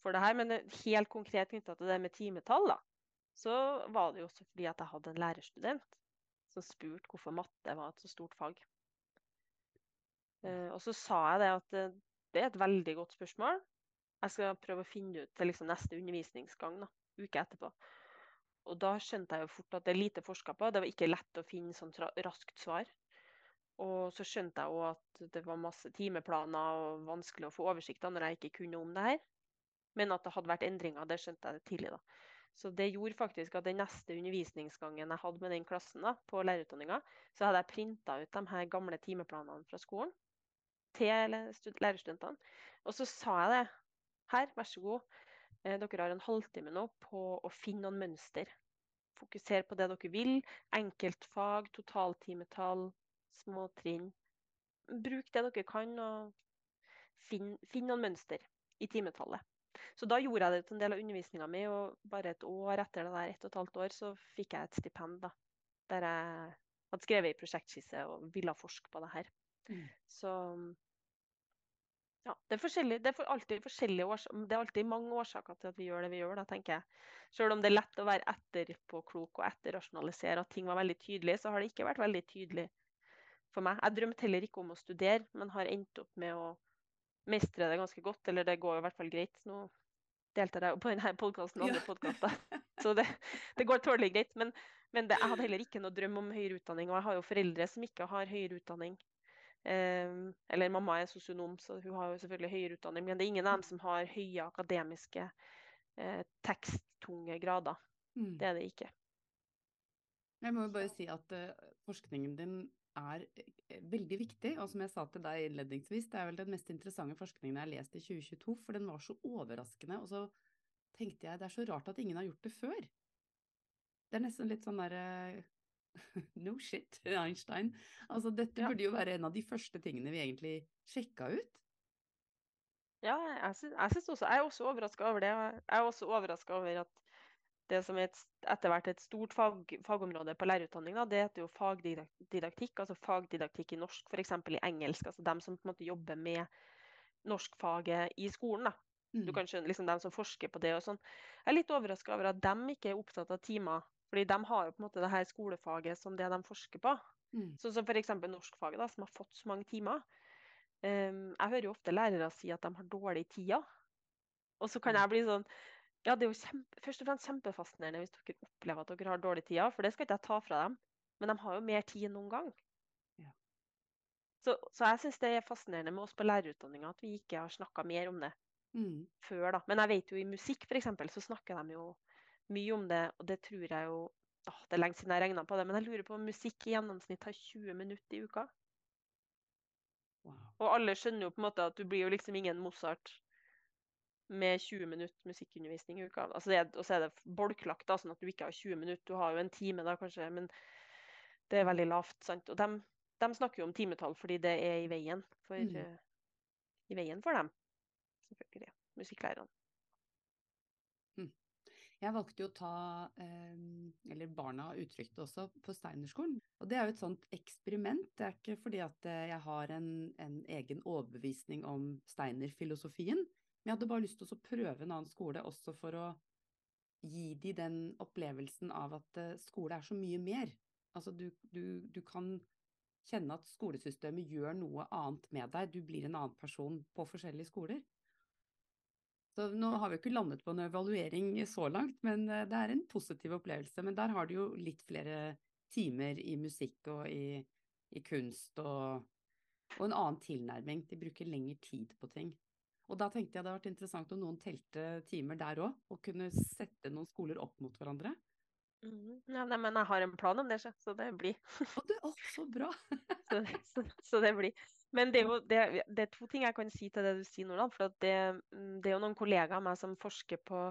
for det her. Men helt konkret knytta til det med timetall, da, så var det jo også fordi at jeg hadde en lærerstudent som spurte hvorfor matte var et så stort fag. Eh, og så sa jeg det at eh, det er et veldig godt spørsmål. Jeg skal prøve å finne ut til liksom neste undervisningsgang, da, uke etterpå. Og da skjønte jeg jo fort at det er lite forska på. Det var ikke lett å finne sånn raskt svar. Og så skjønte jeg òg at det var masse timeplaner og vanskelig å få oversikt av når jeg ikke kunne om det her. Men at det hadde vært endringer, det skjønte jeg tidlig. da. Så det gjorde faktisk at den neste undervisningsgangen jeg hadde med den klassen da, på lærerutdanninga, så hadde jeg printa ut de her gamle timeplanene fra skolen til lærerstudentene. Og så sa jeg det. Her, vær så god. Eh, Dere har en halvtime nå på å finne noen mønster. Fokuser på det dere vil. Enkeltfag, totaltimetall, små trinn. Bruk det dere kan, og finn, finn noen mønster i timetallet. Så da gjorde jeg det til en del av undervisninga mi, og bare et år etter det der, ett og et halvt år, så fikk jeg et stipend da, der jeg hadde skrevet i prosjektskisse og ville forske på det her. Mm. Så ja, det er, det er alltid forskjellige årsaker. det er alltid mange årsaker til at vi gjør det vi gjør, da, tenker jeg. Selv om det er lett å være etterpåklok og etterrasjonalisere at ting var veldig tydelig, så har det ikke vært veldig tydelig for meg. Jeg drømte heller ikke om å studere, men har endt opp med å mestre det ganske godt. Eller det går i hvert fall greit. Nå deltar jeg jo på denne podkasten og andre Ja. podkaster, så det, det går tålelig greit. Men, men det, jeg hadde heller ikke noe drøm om høyere utdanning, og jeg har jo foreldre som ikke har høyere utdanning. Um, eller mamma er sosionom, så hun har jo selvfølgelig høyere utdanning. Men det er ingen av dem som har høye akademiske, eh, teksttunge grader. Mm. Det er det ikke. Jeg må jo bare si at uh, forskningen din er eh, veldig viktig, og som jeg sa til deg innledningsvis, det er vel den mest interessante forskningen jeg har lest i 2022, for den var så overraskende, og så tenkte jeg det er så rart at ingen har gjort det før. Det er nesten litt sånn derre No shit, Einstein. Altså dette burde jo være en av de første tingene vi egentlig sjekka ut. Ja, jeg syns, jeg syns også Jeg er også overraska over det. Jeg er også overraska over at det som er et, etter hvert et stort fag, fagområde på lærerutdanning, da, det heter jo fagdidaktikk, altså fagdidaktikk i norsk, f.eks. i engelsk. Altså dem som på en måte jobber med norskfaget i skolen. da. Du Mm. kan skjønne liksom dem som forsker på det og sånn. Jeg er litt overraska over at dem ikke er opptatt av timer. Fordi de har jo på en måte det her skolefaget som det de forsker på. Mm. Sånn som f.eks. norskfaget, da, som har fått så mange timer. Um, jeg hører jo ofte lærere si at de har dårlig tida. Og så kan Mm. jeg bli sånn Ja, det er jo kjempe, først og fremst kjempefascinerende hvis dere opplever at dere har dårlig tida, for det skal ikke jeg ta fra dem. Men de har jo mer tid enn noen gang. Ja. Så, så jeg syns det er fascinerende med oss på lærerutdanninga at vi ikke har snakka mer om det Mm. før, da. Men jeg vet jo i musikk f.eks. så snakker de jo mye om det, og det tror jeg jo åh, Det er lenge siden jeg regna på det, men jeg lurer på om musikk i gjennomsnitt har 20 minutter i uka. Wow. Og alle skjønner jo på en måte at du blir jo liksom ingen Mozart med 20 minutter musikkundervisning i uka. Altså det og så er det bolklagt, da, sånn at du ikke har 20 minutter. Du har jo en time da, kanskje, men det er veldig lavt. sant? Og de, snakker jo om timetall fordi det er i veien for, Mm. eh, i veien for dem. Selvfølgelig. Musikklærerne. Jeg valgte jo å ta, eh, eller barna uttrykte også, på Steinerskolen. Og det er jo et sånt eksperiment. Det er ikke fordi at eh, jeg har en, en egen overbevisning om Steiner-filosofien, men jeg hadde bare lyst til å prøve en annen skole også for å gi de den opplevelsen av at eh, skole er så mye mer. Altså du, du, du kan kjenne at skolesystemet gjør noe annet med deg. Du blir en annen person på forskjellige skoler. Så nå har vi ikke landet på en evaluering så langt, men eh, det er en positiv opplevelse. Men der har du jo litt flere timer i musikk og i, i kunst og, og, en annen tilnærming. De bruker lengre tid på ting. Og da tenkte jeg det hadde vært interessant om noen telte timer der òg, og kunne sette noen skoler opp mot hverandre. Mm. Ja, nei, men jeg har en plan om det, så det blir. Å, det, er så bra! så, så, så, det blir. Men det er jo det, det er to ting jeg kan si til det du sier Nordland. For det, mm, det, er jo noen kollegaer av meg som forsker på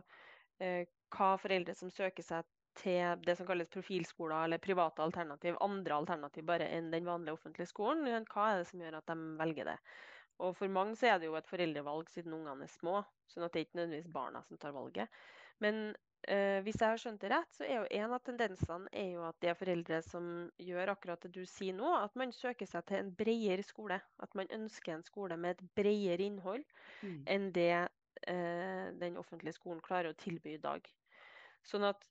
eh, hva foreldre som søker seg til det som kalles profilskoler eller private alternativ, andre alternativ bare enn den vanlige offentlige skolen. Hva er det som gjør at de velger det? Og for mange så er det jo et foreldrevalg siden ungene er små, sånn at det er ikke nødvendigvis barna som tar valget. Men Eh, hvis jeg har skjønt det rett, så er jo en av tendensene er jo at det er foreldre som gjør akkurat det du sier nå, at man søker seg til en bredere skole. At man ønsker en skole med et bredere innhold mm. enn det eh, den offentlige skolen klarer å tilby i dag. Sånn at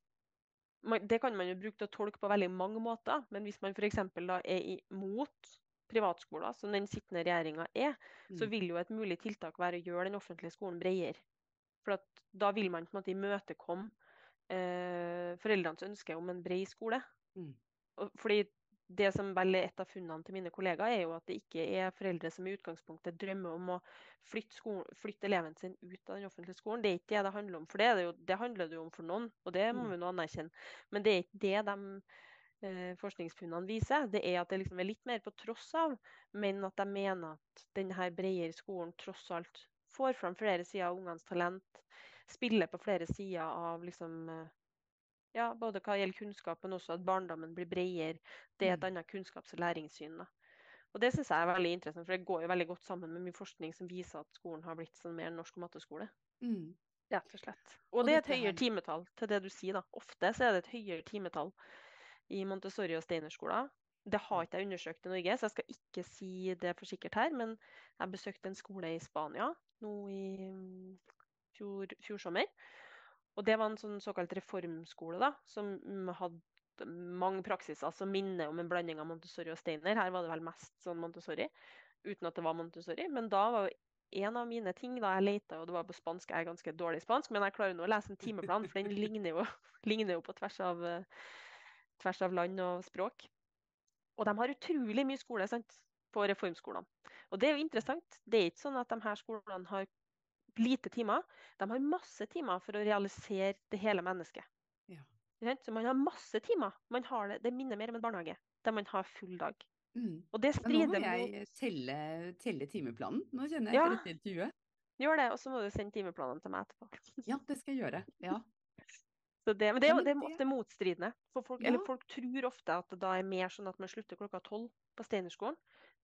man, Det kan man jo bruke til å tolke på veldig mange måter, men hvis man f.eks. da er imot privatskoler, som den sittende regjeringa er, mm. så vil jo et mulig tiltak være å gjøre den offentlige skolen bredere. For da vil man på en måte imøtekomme eh, foreldrenes ønske om en bred skole. Mm. Fordi det som vel er et av funnene til mine kollegaer, er jo at det ikke er foreldre som i utgangspunktet drømmer om å flytte, skolen, flytte eleven sin ut av den offentlige skolen. Det er ikke det det handler om. For det, det, jo, det handler det jo om for noen, og det må mm. vi nå anerkjenne. Men det er ikke det de forskningsfunnene viser. Det er at det liksom er litt mer på tross av, men at de mener at denne bredere skolen tross alt får fram flere sider av ungenes talent. Spiller på flere sider av liksom eh, ja, både hva gjelder kunnskap, men også at barndommen blir bredere. Det er et mm. annet kunnskaps- og læringssyn. Da. Og Det syns jeg er veldig interessant, for det går jo veldig godt sammen med mye forskning som viser at skolen har blitt sånn mer norsk og matteskole. Mm. Rett og slett. Og, og det er et høyere timetall til det du sier. da. Ofte så er det et høyere timetall i Montessori- og Steinerskoler det har ikke jeg undersøkt i Norge, så jeg skal ikke si det for sikkert her. Men jeg besøkte en skole i Spania nå i mm, fjor, fjor sommer. Og det var en sånn såkalt reformskole da, som hadde mange praksiser som minner om en blanding av Montessori og Steiner. Her var det vel mest sånn Montessori, uten at det var Montessori. Men da var en av mine ting da jeg leta, og det var på spansk, jeg er ganske dårlig i spansk, men jeg klarer nå å lese en timeplan, for den ligner jo, ligner jo på tvers av, tvers av land og språk. Og de har utrolig mye skole sant, på reformskolene. Og det er jo interessant. Det er ikke sånn at de her skolene har lite timer. De har masse timer for å realisere det hele mennesket. Ja. Så man har masse timer. Man har det, det minner mer om en barnehage, der man har full dag. Mm. Og det strider mot Nå må jeg telle, telle, timeplanen. Nå kjenner jeg etter ja. et intervjuet. Gjør det, og så må du sende timeplanen til meg etterpå. ja, det skal jeg gjøre. Ja. Det, men det, det, er ofte motstridende. For folk, ja. folk, tror ofte at det da er mer sånn at man slutter klokka tolv på Steinerskolen.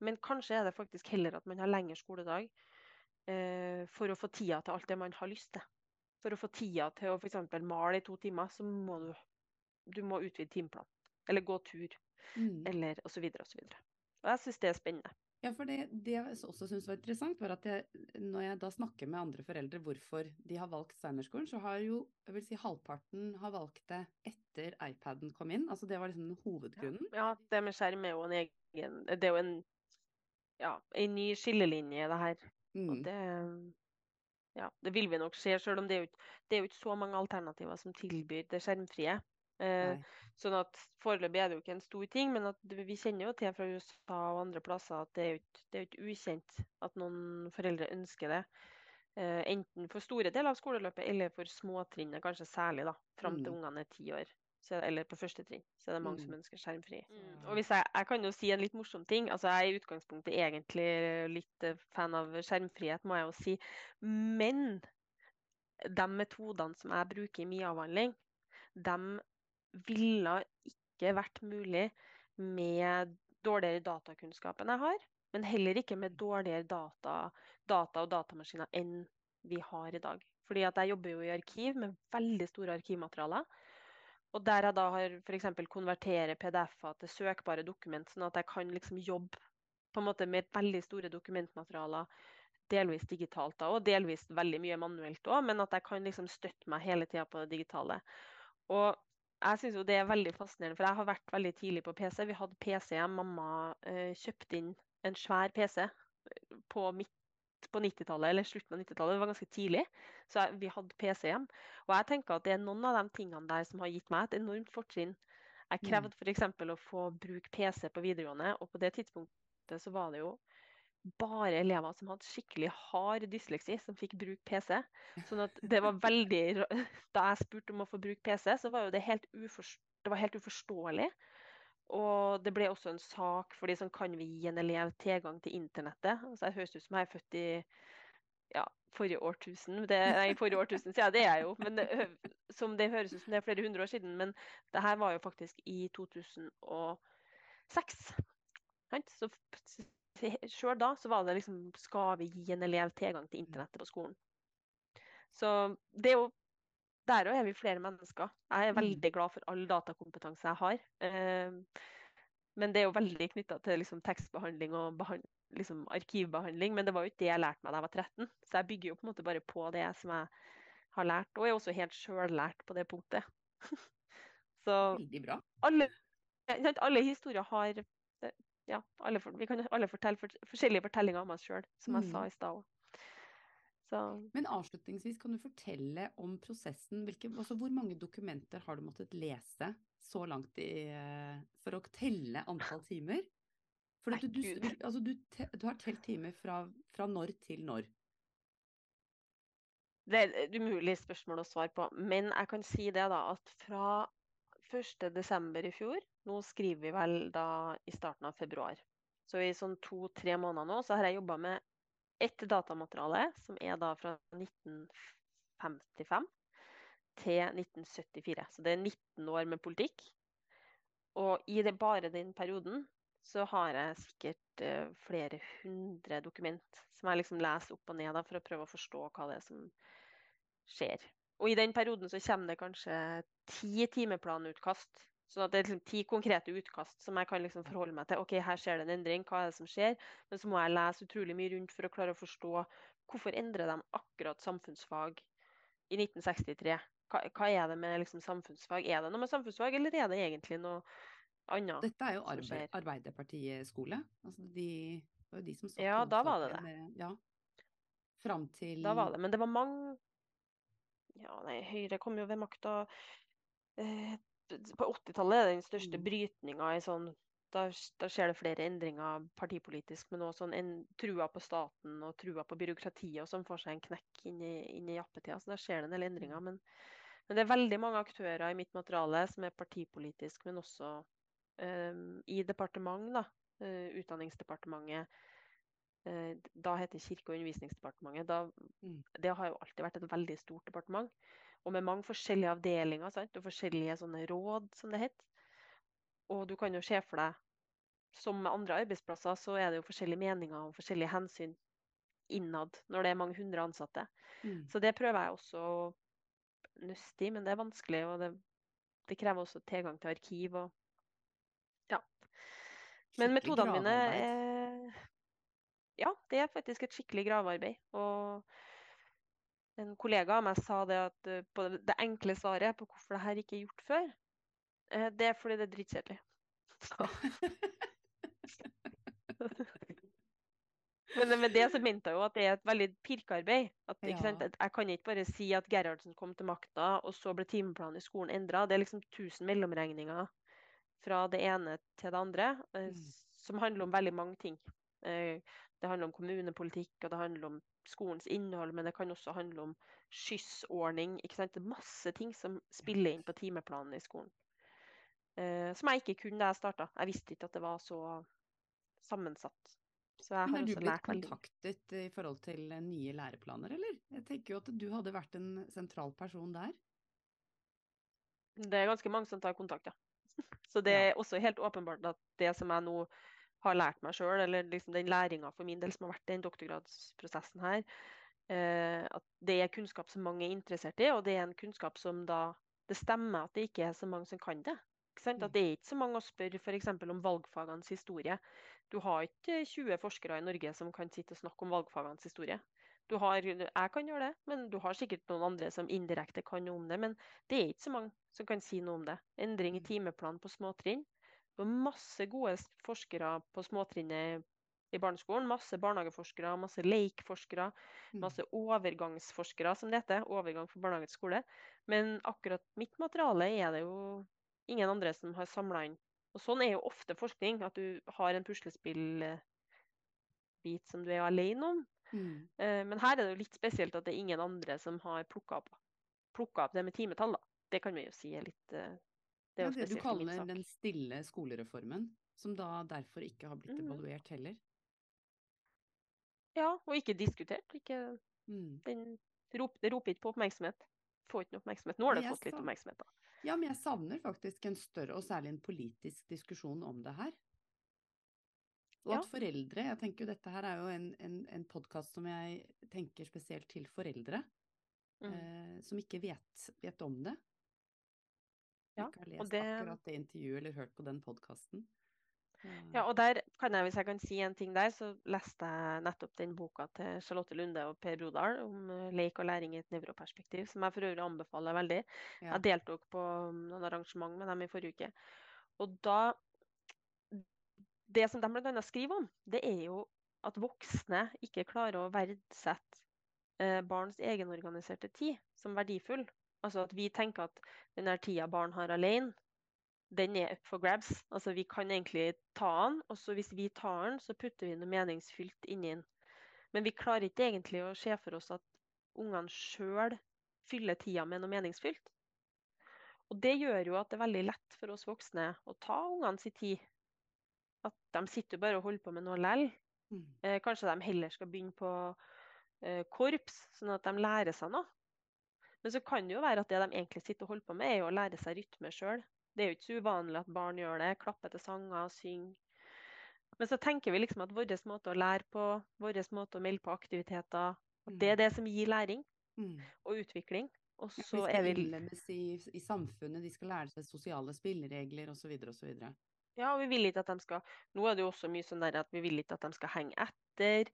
Men kanskje er det faktisk heller at man har lengre skoledag eh, for å få tida til alt det man har lyst til. For å få tida til å f.eks. male i to timer, så må du, du må utvide timeplanen. Eller gå tur. Mm. Eller osv. osv. Og jeg syns det er spennende. Ja, for det, det jeg også syns var interessant, var at jeg, når jeg da snakker med andre foreldre hvorfor de har valgt Steinerskolen, så har jo jeg vil si halvparten har valgt det etter iPaden kom inn. Altså det var liksom hovedgrunnen. Ja, ja det med skjerm er jo en egen Det er jo en, ja, en ny skillelinje, det her. Mm. Og det ja, det vil vi nok se, selv om det er jo ikke så mange alternativer som tilbyr det skjermfrie. Eh, sånn at Foreløpig er det jo ikke en stor ting, men vi kjenner jo til fra USA og andre plasser at det er jo ikke, ikke ukjent at noen foreldre ønsker det. Eh, enten for store deler av skoleløpet eller for småtrinnet, kanskje særlig da, fram til mm. ungene er ti år. Så, eller på første trinn. Så er det mange mm. som ønsker skjermfri. Mm. Og hvis jeg, jeg, kan jo si en litt morsom ting. altså Jeg er i utgangspunktet egentlig litt eh, fan av skjermfrihet, må jeg jo si. Men de metodene som jeg bruker i mye avhandling, de ville ikke vært mulig med dårligere datakunnskap enn jeg har, men heller ikke med dårligere data, data og datamaskiner enn vi har i dag. Fordi jeg jobber jo i arkiv med veldig store arkivmaterialer. Og der jeg da har f.eks. konvertere PDF-er til søkbare dokument, sånn at jeg kan liksom jobbe på en måte med veldig store dokumentmaterialer delvis digitalt da, og delvis veldig mye manuelt òg, men at jeg kan liksom støtte meg hele tida på det digitale. Og jeg syns det er veldig fascinerende, for jeg har vært veldig tidlig på PC. Vi hadde PC hjem, Mamma eh, kjøpte inn en svær PC på, midt på 90-tallet, eller slutten av 90-tallet. Det var ganske tidlig. Så jeg, vi hadde PC hjem. Og jeg tenker at det er noen av de tingene der som har gitt meg et enormt fortrinn. Jeg mm. krevde f.eks. å få bruke PC på videregående, og på det tidspunktet så var det jo bare elever som hadde skikkelig hard dysleksi, som fikk bruke PC. Sånn at det var veldig Da jeg spurte om å få bruke PC, så var jo det helt, uforst, det var helt uforståelig. Og det ble også en sak for de som kan vi gi en elev tilgang til internettet. Altså, jeg høres ut som jeg er født i ja, forrige årtusen. Det, nei, forrige årtusen siden, det er jeg jo. Men det, som det høres ut som det er flere hundre år siden. Men det her var jo faktisk i 2006. Så Sjøl da så var det liksom Skal vi gi en elev tilgang til internettet på skolen? Så det er jo Der òg er vi flere mennesker. Jeg er mm. veldig glad for all datakompetanse jeg har. Eh, men det er jo veldig knytta til liksom, tekstbehandling og liksom, arkivbehandling. Men det var jo ikke det jeg lærte meg da jeg var 13. Så jeg bygger jo på en måte bare på det som jeg har lært. Og er også helt sjøllært på det punktet. Så Veldig bra. Alle, alle historier har ja, alle vi kan alle fortelle for, forskjellige fortellinger om oss sjøl, som jeg sa mm. i stad Men avslutningsvis, kan du fortelle om prosessen? Hvilke, altså hvor mange dokumenter har du måttet lese så langt i, eh, for å telle antall timer? For Nei, du, du, altså du, du, har telt timer fra, fra når til når? Det er et umulig spørsmål å svare på. Men jeg kan si det da, at fra 1.12. i fjor. Nå skriver vi vel da i starten av februar. Så i sånn to-tre måneder nå så har jeg jobba med ett datamateriale, som er da fra 1955 til 1974. Så det er 19 år med politikk. Og i det, bare den perioden så har jeg sikkert uh, flere hundre dokument som jeg liksom leser opp og ned da, for å prøve å forstå hva det er som skjer. Og i den perioden så kommer det kanskje ti timeplanutkast. Sånn at det er liksom ti konkrete utkast som jeg kan liksom forholde meg til. OK, her skjer det en endring, hva er det som skjer? Men så må jeg lese utrolig mye rundt for å klare å forstå hvorfor endrer de akkurat samfunnsfag i 1963. Hva, hva er det med liksom samfunnsfag? Er det noe med samfunnsfag, eller er det egentlig noe annet? Dette er jo arbeid, Arbeiderpartiet-skole. Altså de, det var jo de som satt Ja, da var det det. Med, ja. Fram til Da var det. Men det var mange ja, nei, Høyre kom jo ved makta eh, På 80-tallet er det den største mm. brytninga i sånn da, da, skjer det flere endringer partipolitisk, men også sånn en, trua på staten og trua på byråkratiet og sånn får seg en knekk inn i, inn i jappetida. Så da skjer det en del endringer. Mm. Men, men, det er veldig mange aktører i mitt materiale som er partipolitisk, men også um, i departement, da. Uh, Utdanningsdepartementet, da heter Kirke- og undervisningsdepartementet. Da, mm. Det har jo alltid vært et veldig stort departement. Og med mange forskjellige avdelinger sant? og forskjellige sånne råd, som det het. Og du kan jo se for deg, som med andre arbeidsplasser, så er det jo forskjellige meninger og forskjellige hensyn innad når det er mange hundre ansatte. Mm. Så det prøver jeg også å nøste i, men det er vanskelig. Og det, det krever også tilgang til arkiv og Ja. Men metodene mine er ja, det er faktisk et skikkelig gravearbeid. Og en kollega av meg sa det at eh, på det enkle svaret på hvorfor dette ikke er gjort før, eh, det er fordi det er drittkjedelig. Men med det så mente jeg jo at det er et veldig pirkearbeid. At, ja. Jeg kan ikke bare si at Gerhardsen kom til makta, og så ble timeplanen i skolen endra. Det er liksom 1000 mellomregninger fra det ene til det andre, eh, mm. som handler om veldig mange ting. Det handler om kommunepolitikk, og det handler om skolens innhold, men det kan også handle om skyssordning. Ikke sant? Det er masse ting som spiller inn på timeplanen i skolen. Eh, som jeg ikke kunne da jeg starta. Jeg visste ikke at det var så sammensatt. Så jeg men har du blitt kontaktet i forhold til nye læreplaner, eller? Jeg tenker jo at du hadde vært en sentral person der. Det er ganske mange som tar kontakt, ja. Så det er også helt åpenbart at det som jeg nå har lært meg sjøl, eller liksom den læringa for min del som har vært den doktorgradsprosessen her, eh, at det er kunnskap som mange er interessert i, og det er en kunnskap som da Det stemmer at det ikke er så mange som kan det. At det er ikke så mange å spørre f.eks. om valgfagenes historie. Du har ikke 20 forskere i Norge som kan sitte og snakke om valgfagenes historie. Har, jeg kan gjøre det, men du har sikkert noen andre som indirekte kan noe om det. Men det er ikke så mange som kan si noe om det. Endring i timeplan på småtrinn. Det var masse gode forskere på småtrinnet i barneskolen. Masse barnehageforskere, masse leikforskere, mm. masse overgangsforskere, som det heter. Overgang fra barnehage til skole. Men akkurat mitt materiale er det jo ingen andre som har samla inn. Og sånn er jo ofte forskning, at du har en puslespillbit som du er alene om. Mm. Eh, men her er det jo litt spesielt at det er ingen andre som har plukka opp, opp, det med timetall. da. Det kan vi jo si er litt eh, Det, ja, det du kaller den stille skolereformen, som da derfor ikke har blitt mm. evaluert heller? Ja, og ikke diskutert. Ikke, mm. den rop, det roper ikke på oppmerksomhet. Får ikke noe oppmerksomhet. Nå har det fått litt oppmerksomhet, da. Ja, men jeg savner faktisk en større, og særlig en politisk diskusjon om det her. Og at foreldre Jeg tenker jo dette her er jo en, en, en podkast som jeg tenker spesielt til foreldre. Mm. Eh, som ikke vet, vet, om det. Ja, ikke har lest det... akkurat det intervjuet eller hørt på den podkasten. Ja, og der kan jeg, hvis jeg kan si en ting der, så leste jeg nettopp den boka til Charlotte Lunde og Per Brodal om eh, lek og læring i et nevroperspektiv, som jeg for øvrig anbefaler veldig. Ja. Jeg deltok på noen arrangement med dem i forrige uke. Og da Det som de bl.a. skriver om, det er jo at voksne ikke klarer å verdsette eh, barns egenorganiserte tid som verdifull. Altså at vi tenker at den tida barn har alene, den er up for grabs. Altså Vi kan egentlig ta den, og så hvis vi tar den, så putter vi noe meningsfylt inni den. Men vi klarer ikke egentlig å se for oss at ungene sjøl fyller tida med noe meningsfylt. Og det gjør jo at det er veldig lett for oss voksne å ta ungene sin tid. At de sitter bare og holder på med noe lell. Mm. Eh, kanskje de heller skal begynne på eh, korps, sånn at de lærer seg noe. Men så kan det jo være at det de egentlig sitter og holder på med, er å lære seg rytme sjøl. Det er jo ikke så uvanlig at barn gjør det. Klapper til sanger synger. Men så tenker vi liksom at vår måte å lære på, vår måte å melde på aktiviteter, det er mm. det som gir læring mm. og utvikling. Og så ja, er vi innlemmes i, i, samfunnet, de skal lære seg sosiale spilleregler osv. osv. Ja, og vi vil ikke at de skal Nå er det jo også mye sånn at vi vil ikke at de skal henge etter.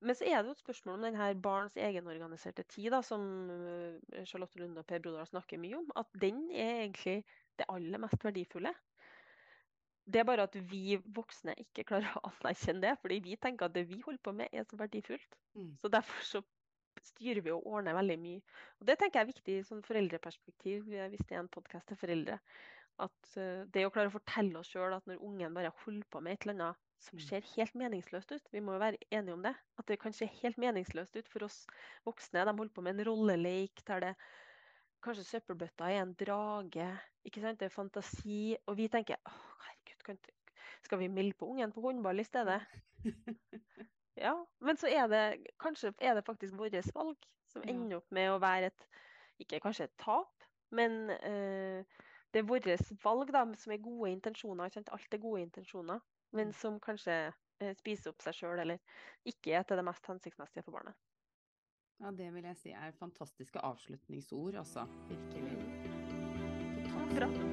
Men så er det jo et spørsmål om denne barns egenorganiserte tid, da, som eh, Charlotte Lunde og Per Brodal snakker mye om. At den er egentlig det aller mest verdifulle. Det er bare at vi voksne ikke klarer å anerkjenne det, fordi vi tenker at det vi holder på med, er så verdifullt. Mm. Så derfor så styrer vi og ordner veldig mye. Og Det tenker jeg er viktig i sånn foreldreperspektiv, hvis det er en podkast til foreldre. At uh, det å klare å fortelle oss sjøl at når ungen bare holder på med et eller annet som mm. ser helt meningsløst ut, vi må jo være enige om det, at det kan se helt meningsløst ut for oss voksne. De holder på med en rolleleik der det Kanskje søppelbøtta er en drage. ikke sant? Det er fantasi. Og vi tenker å, herregud, skal vi melde på ungen på håndball i stedet? Ja, men så er det kanskje er det faktisk vårt valg som ender opp med å være et Ikke kanskje et tap, men uh, det er våre valg da, som er gode intensjoner. Ikke sant? Alt er gode intensjoner, men mm. som kanskje eh, spiser opp seg sjøl, eller ikke er til det mest hensiktsmessige for barnet. Ja, det vil jeg si er fantastiske avslutningsord, altså. Virkelig. Takk. Bra.